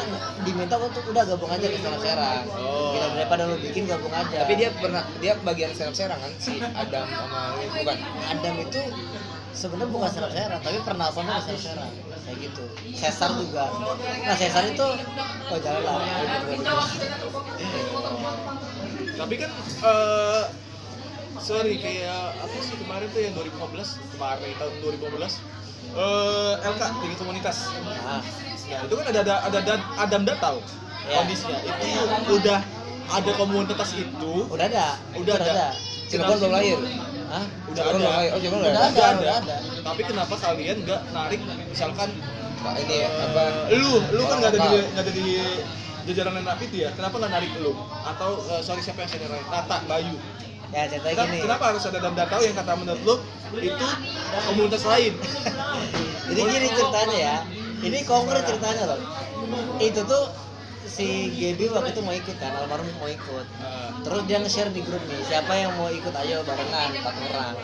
diminta untuk udah gabung aja ke Stand Up Serang. Oh. Kita daripada lu bikin gabung aja. tapi dia pernah dia bagian stand up serang kan si Adam sama bukan Adam itu sebenarnya bukan Stand Up Serang, tapi pernah apa ke Stand Up Serang. Kayak gitu. Cesar juga. Nah, Cesar itu oh jangan lah. Tapi kan eh sorry kayak apa sih kemarin tuh yang 2015 kemarin tahun 2015 eh LK tinggi komunitas Nah, Nah, itu kan ada ada ada, ada Adam Datau Ya. kondisinya. Itu udah ada komunitas itu, udah ada. Udah Itu ada. Cirebon belum lahir Hah? udah Cirebon belum ada. lahir oh Cirebon Udah udah ada, ada udah ada. Tapi kenapa kalian nggak narik misalkan Pak, ini ya, eh, apa lu lu kan nggak ada di lokal. nggak ada di jajaran rapi itu ya kenapa nggak narik lu atau eh, sorry siapa yang saya narik Tata Bayu Ya ceritanya Ken- gini. kenapa harus ada Adam Datau yang kata menurut lu itu komunitas lain Jadi gini ceritanya ya. Ini konkret ceritanya loh. Itu tuh si Gaby waktu itu mau ikut kan, almarhum mau ikut. Terus dia nge-share di grup nih, siapa yang mau ikut ayo barengan empat orang.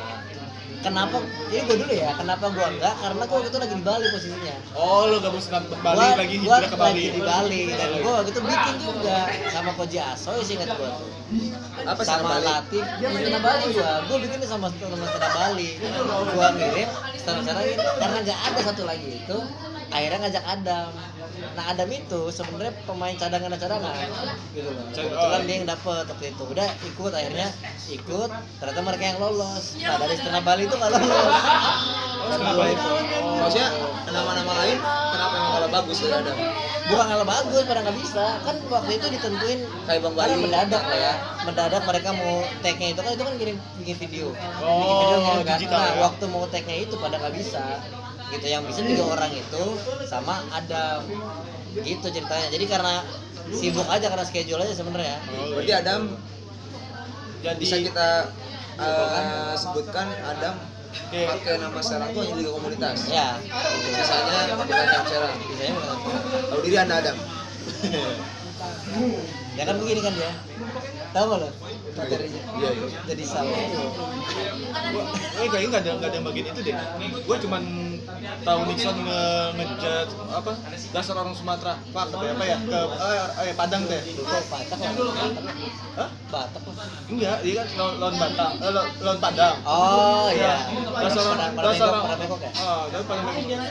Kenapa? Ini gue dulu ya. Kenapa gua enggak? Karena gua waktu itu lagi di Bali posisinya. oh lu gabung senam Bali Gua- lagi gua ke Bali lagi di Bali dan gua waktu itu bikin juga sama Koji Asoy sih ingat gua tuh. apa sama Latif di Bali gua gua bikin sama teman Stana Bali gua ngirim Serangin karena nggak ada satu lagi itu akhirnya ngajak Adam. Nah Adam itu sebenarnya pemain cadangan cadangan gitu loh. Kebetulan oh. dia yang dapet waktu itu. Udah ikut akhirnya ikut. Ternyata mereka yang lolos. Nah dari Stana Bali itu nggak lolos. Stana gua Bali. itu maksudnya nama-nama lain kenapa yang kalau bagus dari Adam? Bukan nggak bagus pada nggak bisa. Kan waktu itu ditentuin kayak Bang Bali. mendadak lah ya. Mendadak mereka mau tag-nya itu. Kan itu kan kirim bikin video. Oh, bikin video kan. digital nah ya? waktu mau tag-nya itu pada nggak bisa gitu yang bisa tiga orang itu sama Adam gitu ceritanya. Jadi karena sibuk aja karena schedule aja sebenarnya. Oh, berarti Adam jadi bisa kita eh, sebutkan Adam pakai nama serang tuh hanya komunitas? Ya sisanya bukan bisanya bukan tahu diri anda Adam? Ya kan begini kan dia. Tahu nggak lo materinya Iya, iya. jadi salah Gua, eh kayaknya nggak ada nggak ada yang bagian itu deh. Gue cuman tahu Nixon nge ngejat apa dasar orang Sumatera. Pak apa ya ke eh, eh, Padang teh. kok batak lah Hah? batak Enggak, dia kan lawan, Batang, eh, lawan, Padang. oh iya Dasar orang pada dasar pada orang. ya Ah, tapi pada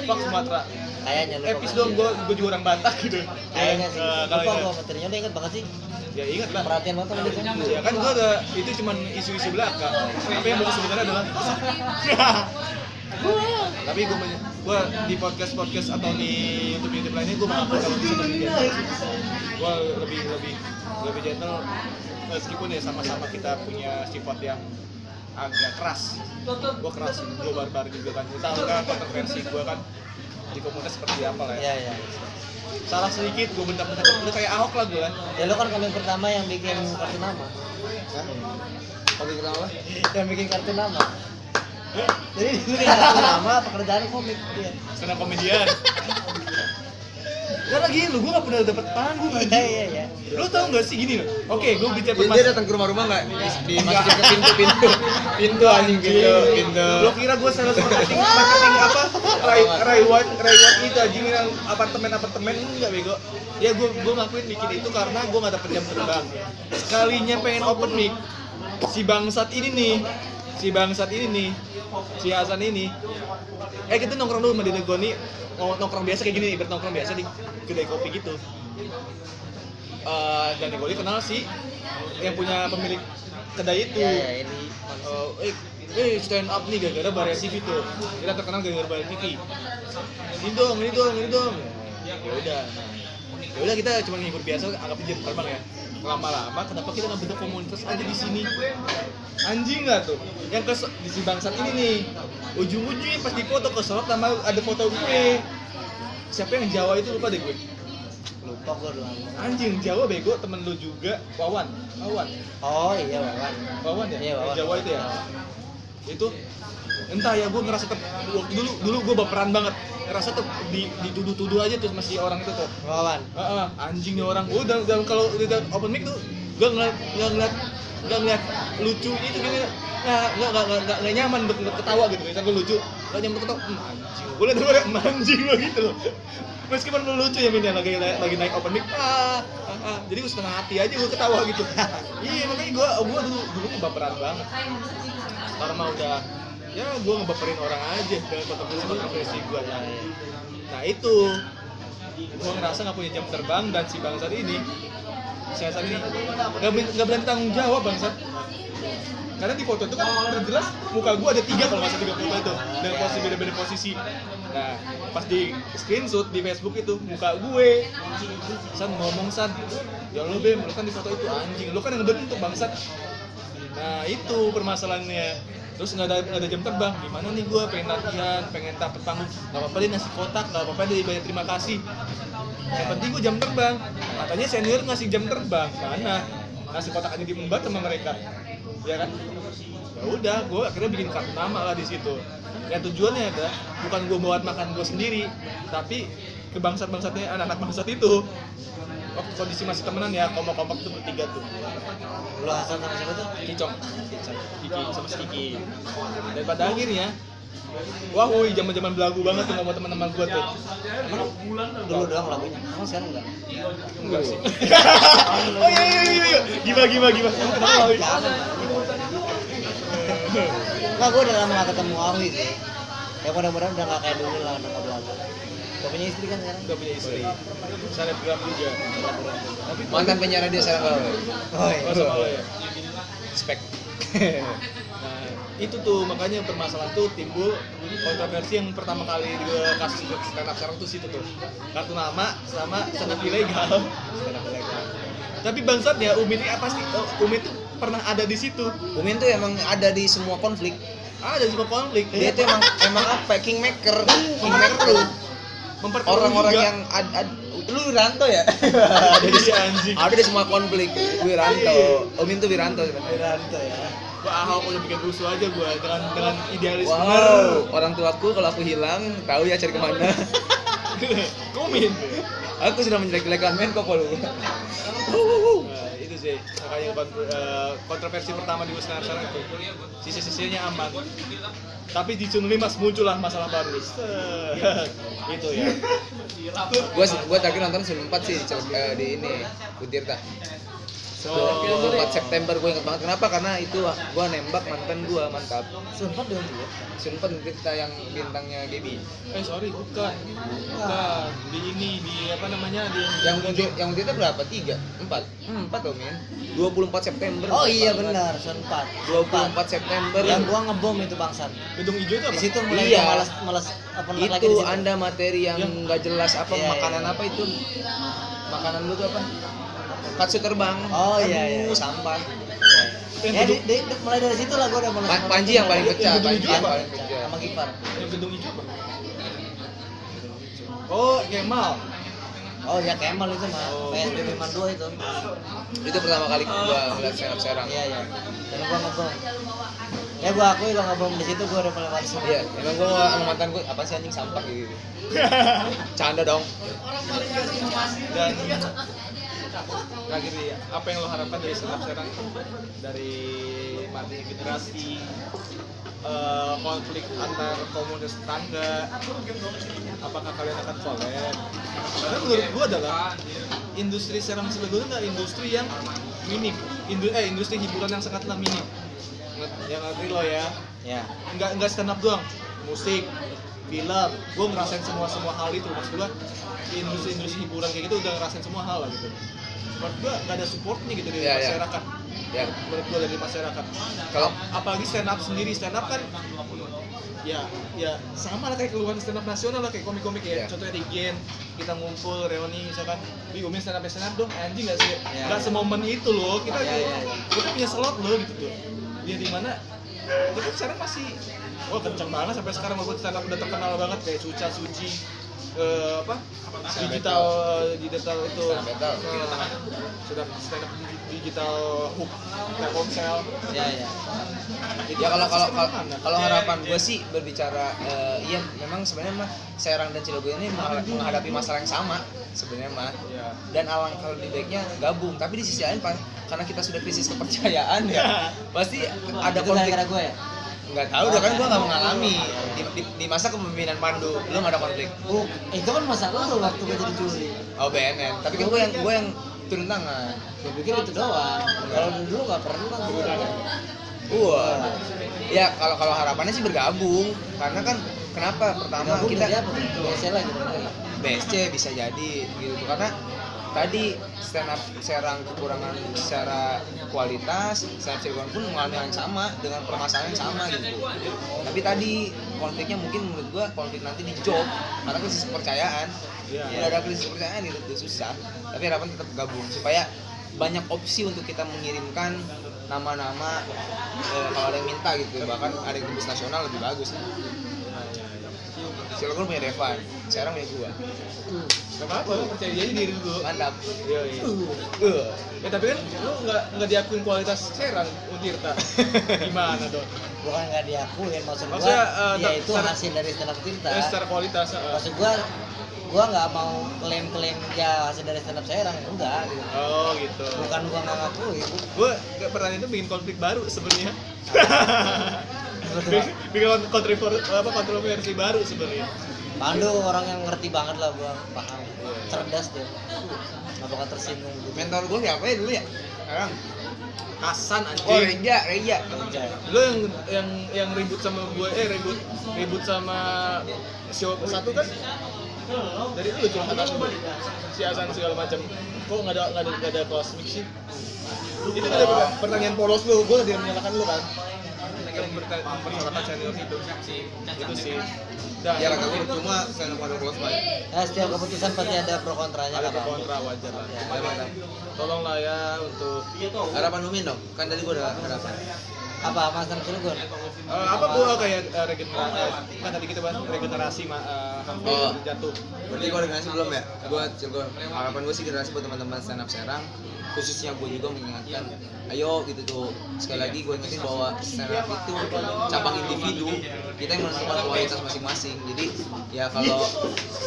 Pak Sumatera. kayaknya lupa Epis dong, gue gue juga orang Batak gitu. kayaknya sih kalau lupa gua materinya udah inget banget sih Ya ingat lah. perhatian banget sama dia Ya kan gue ada itu cuman isu-isu belaka. Tapi yang bagus sebenarnya adalah tapi gue gue di podcast podcast atau di YouTube YouTube lainnya gue mengakui kalau bisa lebih gentle gue lebih lebih lebih gentle. Meskipun ya sama-sama kita punya sifat yang agak keras. Gue keras gue barbar juga kan. Kita tahu kan kontroversi gue kan di komunitas seperti apa lah ya. Iya iya salah sedikit gue bentak-bentak. Udah kayak ahok lah gue ya lo kan komen pertama yang bikin kartu nama. Komik kenapa? yang bikin kartu nama. Jadi dia bikin kartu nama pekerjaan komik dia senang komedian Gak lagi lu, gue gak pernah dapet panggung iya aja iya iya Lu tau gak sih gini loh Oke, gue bicara Dia, dia datang ke rumah-rumah nggak? Di, dimasukin ke pintu-pintu. Pintu anjing pintu, pintu. Lo kira gue sales marketing, marketing apa? Ray, Ray White, Ray White itu anjing yang apartemen-apartemen enggak bego. Ya gue gue ngakuin bikin itu karena gue gak dapet jam terbang. Sekalinya pengen open mic, si bangsat ini nih, si bangsat ini nih, si Hasan ini. Eh kita nongkrong dulu sama Dede Goni, nongkrong biasa kayak gini, ibarat nongkrong biasa di kedai kopi gitu. Eh dan Goni kenal si yang punya pemilik kedai itu. iya iya ini Oh, eh, eh stand up nih gara-gara Barya TV tuh. Kita terkenal gara-gara Barya TV. Ini dong, ini dong, ini dong. Ya udah. Nah, ya udah kita cuma ngibur biasa, anggap aja terbang ya. Lama-lama kenapa kita nggak bentuk komunitas aja di sini? Anjing nggak tuh? Yang ke di si bangsat ini nih. Ujung-ujungnya pas di foto kesorot sama ada foto gue. Siapa yang Jawa itu lupa deh gue. lupa gue lama Anjing Jawa bego temen lu juga. Wawan, Wawan. oh iya wawan Wawan ya? Iya, Wawan. Jawa itu ya? Itu entah ya gue ngerasa ter, waktu dulu dulu gue baperan banget. Ngerasa tuh di, dituduh-tuduh aja tuh masih orang itu tuh. Wawan ah anjingnya orang. Gue dan, dan kalau dalam open mic tuh gue ngeliat nggak ngeliat nggak ngeliat lucu itu gini nggak nggak nggak nggak nggak- nggak nyaman untuk ketawa gitu. Misalnya gue lucu nggak nyaman ketawa hmm, anjing. Gue liat gue "Hmm, anjing lo gitu loh. Meskipun lu lucu ya Min ya lagi lagi naik open mic ah, ah, ah. jadi gue setengah hati aja gue ketawa gitu. Iya makanya gue gue dulu dulu kebaperan banget. Sekarang mah udah ya gue ngebaperin orang aja dengan kontroversi kontroversi gue nah, nah itu. Gue ngerasa nggak punya jam terbang dan si bangsat ini si Hasan ini nggak ber- nggak berani tanggung jawab bangsat. Karena di foto itu kan terjelas muka gue ada tiga kalau salah tiga foto itu dan posisi beda-beda posisi. Nah pas di screenshot di Facebook itu muka gue San ngomong San ya lu bem lu kan di foto itu anjing lu kan yang bentuk bangsat. Nah itu permasalahannya terus nggak ada nggak ada jam terbang. Gimana nih gue pengen latihan pengen dapet panggung. Nggak apa-apa deh ngasih kotak nggak apa-apa deh banyak terima kasih. Yang penting gue jam terbang. Katanya senior ngasih jam terbang. Mana? Ngasih kotak aja diembat sama mereka. Ya kan? Ya udah gue akhirnya bikin kartu nama lah di situ. Ya tujuannya adalah bukan gue buat makan gue sendiri tapi ke bangsat bangsatnya anak-anak bangsat itu waktu kondisi masih temenan ya kompak-kompak itu bertiga tuh. Lu Hasan sama siapa tuh? Kicok Kiki sama si Kiki. Dan pada akhirnya wah woi zaman zaman belagu banget tuh sama teman-teman gue tuh. Emang dulu doang lagunya? Emang sekarang enggak? Enggak sih. Oh iya iya iya iya. Gimana gimana gimana? Enggak, gue udah lama gak ketemu Awi sih. Ya mudah-mudahan udah gak kayak dulu lah anak belakang Gak punya istri kan sekarang? udah punya istri selebgram juga tapi Mantan penyiar radio sekarang gawe. Oh iya oh ya Spek. Nah, itu tuh makanya permasalahan tuh timbul kontroversi yang pertama kali gue kasus stand up sekarang tuh situ tuh kartu nama sama stand up ilegal stand up ilegal tapi bangsatnya Umi ini apa sih Oh, Umi tuh pernah ada di situ Umin tuh emang ada di semua konflik. ada di semua konflik Dia tuh emang emang apa? Kingmaker. Kingmaker lu. Orang-orang yang ad, ad, lu Wiranto ya? ada di si anjing ada di semua konflik. Wiranto. Umin tuh Wiranto sebenarnya. Wiranto ya gua ahok udah bikin rusuh aja gua dengan dengan idealis Wow, orang tuaku kalau aku hilang tahu ya cari ke mana. bener. Aku sudah menjelek-jelekan Menko Polu. Nah, itu sih. Makanya eh, kontroversi pertama di sekarang itu. Sisi-sisinya aman. Tapi di Chun Limas muncullah masalah baru. Itu ya. Gua gua terakhir nonton 94 sih di, eh, di ini Utirta. So 24 September gue inget banget. Kenapa? Karena itu gua nembak mantan gua mantap. Sumpah dong dia. Sumpah Utirta yang bintangnya Gaby. Eh sorry bukan. Bukan. Di ini di apa namanya di yang Utir yang Utirta berapa? Tiga? Empat? Empat. Loh men 24 September. Oh iya benar, 4. 24 September. Yang gua ngebom itu bangsat. gedung hijau itu apa? Di situ mulai Iya. malas malas apa itu anda materi yang Yang- nggak jelas apa Iya, makanan iya. apa itu? Makanan lu tuh apa katsu terbang Oh, iya, Aduh, iya. sampah Ya, di, di- di- mulai dari situ lah gua udah malas. Pa- malas Panji yang paling pecah Panji yang paling pecah sama Gipar. yang gedung hijau apa oh Kemal Oh ya Kemal itu mah. Oh. PSBB Mandua itu. itu pertama kali gua ngeliat stand up serang Iya iya. Dan gua ngebom. Ya gua akui kalau ngebom di situ gua udah mulai malas. Iya, emang gua sama mantan gua apa sih anjing sampah gitu. Canda dong. dan terakhir nih apa yang lo harapkan dari sekarang? Dari matinya generasi eh, konflik antar komunitas tetangga apakah kalian akan collab? Karena menurut gua adalah industri serang Cilegon adalah industri yang minim. Indu eh industri hiburan yang sangatlah minim. Yang ngerti lo ya? Ya. nggak nggak stand up doang. Musik film. Gue ngerasain semua semua hal itu. Maksud gue industri industri hiburan kayak gitu udah ngerasain semua hal lah gitu menurut gue nggak ada supportnya gitu dari Iya, iya. masyarakat. Ya, menurut gue dari masyarakat. Kalau- Ap- apalagi stand up sendiri. Stand up kan ya ya sama lah kayak keluhan stand up nasional lah kayak komik-komik ya. Iya. contohnya di Gen kita ngumpul reuni misalkan di Umi stand up stand up dong. Anjing nggak sih? Iya, nggak iya. semomen itu loh. Kita Iya, iya, iya. kita punya slot loh gitu. Tuh ya di mana? Itu sekarang masih wah kenceng banget sampai sekarang. Walaupun stand up udah terkenal banget kayak Suca Suci eh, apa? Digital digital itu eh, sudah stand up digital hook Telkomsel Ya ya. ya kalau kalau kalau, kalau harapan gue sih berbicara eh, iya memang sebenarnya mah Serang dan Cilegon ini menghadapi, menghadapi masalah yang sama sebenarnya mah. Ya dan alangkah lebih baiknya gabung tapi di sisi lain karena kita sudah krisis kepercayaan ya pasti ada konflik gara-gara gua ya. Nggak tahu udah kan gue nggak mengalami di, di, di masa kepemimpinan Pandu belum ada konflik Oh, itu kan masalah lu waktu gua jadi juri. oh BNN tapi kan gue yang gue yang turun tangan Gua pikir itu doang. Kalau dulu nggak pernah gua. Wah. Ya kalau kalau harapannya sih bergabung karena kan kenapa pertama Gabung kita? BSC lagi. BSC bisa jadi gitu karena tadi stand up Serang kekurangan secara kualitas, stand up Cilegon pun mengalami yang sama dengan permasalahan yang sama gitu. Tapi tadi konfliknya mungkin menurut gua konflik nanti di job karena krisis kepercayaan. Iya. Udah ada krisis kepercayaan itu tuh susah. Tapi harapan tetap gabung supaya banyak opsi untuk kita mengirimkan nama-nama eh, kalau ada yang minta gitu bahkan ada yang nasional lebih bagus Cilegon punya Devan, sekarang punya gua Gak apa-apa, lu percaya aja diri lu. mantap Iya, iya. uh. Ya tapi kan lu nggak nggak diakuin kualitas Serang Untirta. Gimana dong? Bukan nggak diakuin maksud gua. Maksudnya, eh, ya itu secara- hasil dari stand up Tirta. Ya, secara kualitas. eh. Maksud gua gua nggak mau klaim-klaim ya hasil dari stand up Serang enggak gitu. Oh gitu. Bukan gua nggak ngakuin. Gue pertanyaan itu bikin konflik baru sebenarnya. Bikin kontroversi apa kontroversi baru sebenarnya. Pandu orang yang ngerti banget lah gua paham. Cerdas dia. Gak bakal tersinggung gitu. mentor gua siapa ya dulu ya sekarang Hasan oh anjing. Reja Reja Anjay. Lo yang yang yang ribut sama gue eh ribut ribut sama show satu kan dari lu curhatan lu si Hasan segala macam kok nggak ada nggak ada nggak ada cosmic sih itu kan ada pertanyaan polos lu gue dia menyalahkan lu kan yang berta- mempersalahkan senior itu itu sih Dah, ya kata gua cuma up paddle close by Ya, setiap keputusan pasti ada pro kontranya ada pro kontra wajar lah. Ya, tolonglah ya untuk harapan Umin dong. Kan tadi gua udah harapan Apa Mas Cilegon? Eh, apa gua kayak eh, regenerasi kan tadi kita bahas regenerasi ma- eh, hampir Oh. jatuh. Berarti gua generasi belum ya? Gua Cilegon. Harapan gua sih generasi buat teman-teman stand up Serang. Khususnya gua juga mengingatkan ayo gitu tuh. Sekali lagi gua ingetin bahwa stand up itu cabang individu. Kita yang menentukan kualitas masing-masing. Jadi ya kalau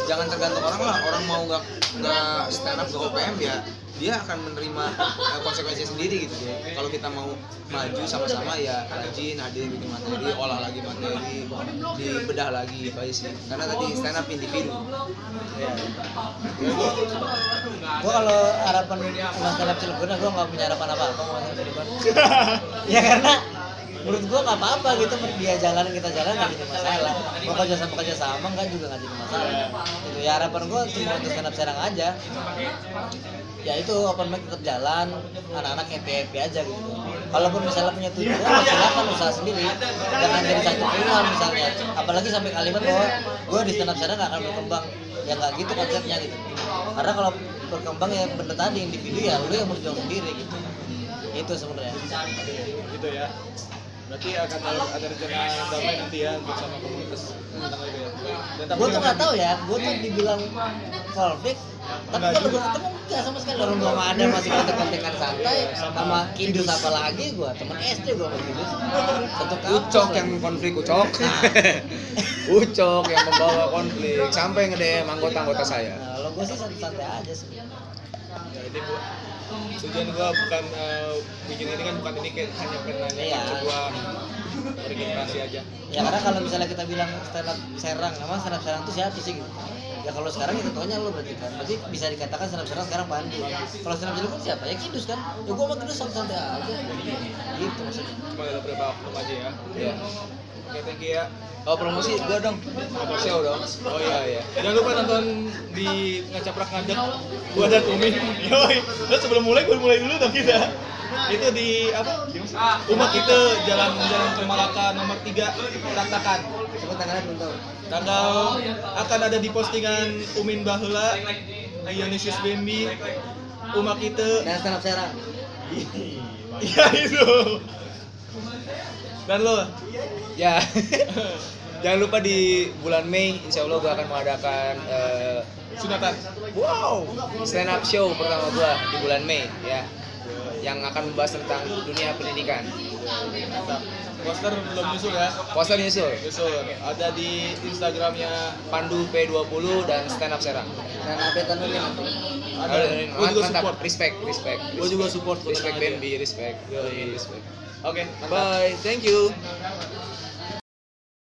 jangan tergantung orang lah. Orang mau nggak nggak stand up ke OPM ya dia akan menerima eh, konsekuensinya sendiri gitu kalau kita mau maju sama-sama ya rajin hadir bikin materi olah lagi materi dibedah lagi itu aja sih. Karena tadi stand up individu. Ya Gua kalau harapan Mas Dalap Cilegon, gua nggak punya harapan apa-apa Cilegon. ya karena menurut gua nggak apa-apa gitu dia jalan kita jalan nggak jadi masalah. Mau kerja sama kerja sama nggak juga nggak jadi masalah. Itu ya harapan gua cuma untuk stand up serang aja ya itu open mic tetap jalan anak-anak happy happy aja gitu. Kalaupun misalnya punya tujuan ya silakan usaha sendiri. Jangan jadi satu pilihan misalnya. Apalagi sampai kalimat bahwa gue di stand up serang nggak akan berkembang. Ya nggak gitu konsepnya gitu. Karena kalau berkembang ya bener tadi individu ya lu yang berjuang sendiri gitu. Itu sebenarnya. Gitu ya. Berarti akan ada, ada rencana damai nanti ya untuk sama komunitas. Tentang itu ya gue tuh nggak tahu ya. Gue tuh dibilang konflik tapi kalau gue ketemu enggak sama sekali. Orang gua sama ada masih kontek-kontekan santai. Sama Kindus apa lagi gue temen SD gue sama Kindus satu kampus Ucok yang konflik Ucok. Nah. Ucok yang membawa konflik. Sampai nge-DM anggota-anggota saya. Nah, kalau gue sih santai-santai aja sih. Ya, ini gua tujuan gua bukan eh, bikin ini kan bukan ini kayak hanya penanya Iya. sebuah regenerasi aja. Ya karena kalau misalnya kita bilang stand up serang emang stand up serang itu siapa sih gitu ya kalau sekarang itu taunya lo berarti kan. Berarti bisa dikatakan serang sekarang Pandu kalau stand up Cilegon siapa? Ya Kidus kan? Ya gue sama Kidus santai aja. Gitu maksudnya. Cuma ada beberapa oknum aja ya? Ya oke thank you ya. Oh promosi gua dong. Show dong. Oh iya iya. Jangan lupa nonton di ngacaprak ngajak. Gua dan Umi. Yoi. Terus sebelum mulai gua mulai dulu dong kita. Itu di apa? Umat kita Jalan Jalan Kemalaka nomor 3 Taktakan. coba tangannya belum tahu Tanggal akan ada di postingan Umin Bahula, Dionysius Bambi, Umat kita. dan stand up serang Iya itu. Dan lo ya jangan lupa di bulan Mei insya Allah gua akan mengadakan eh, sunatan. wow stand up show pertama gua di bulan Mei ya yang akan membahas tentang dunia pendidikan Mantap. Poster belum nyusul ya. poster nyusul Nyusul. Ada di Instagramnya Pandu P20 dan stand up Serang dan update ini nanti ada. Gua juga mantap support. respect respect Gua juga support. respect. Bambi respect respect Oke, bye thank you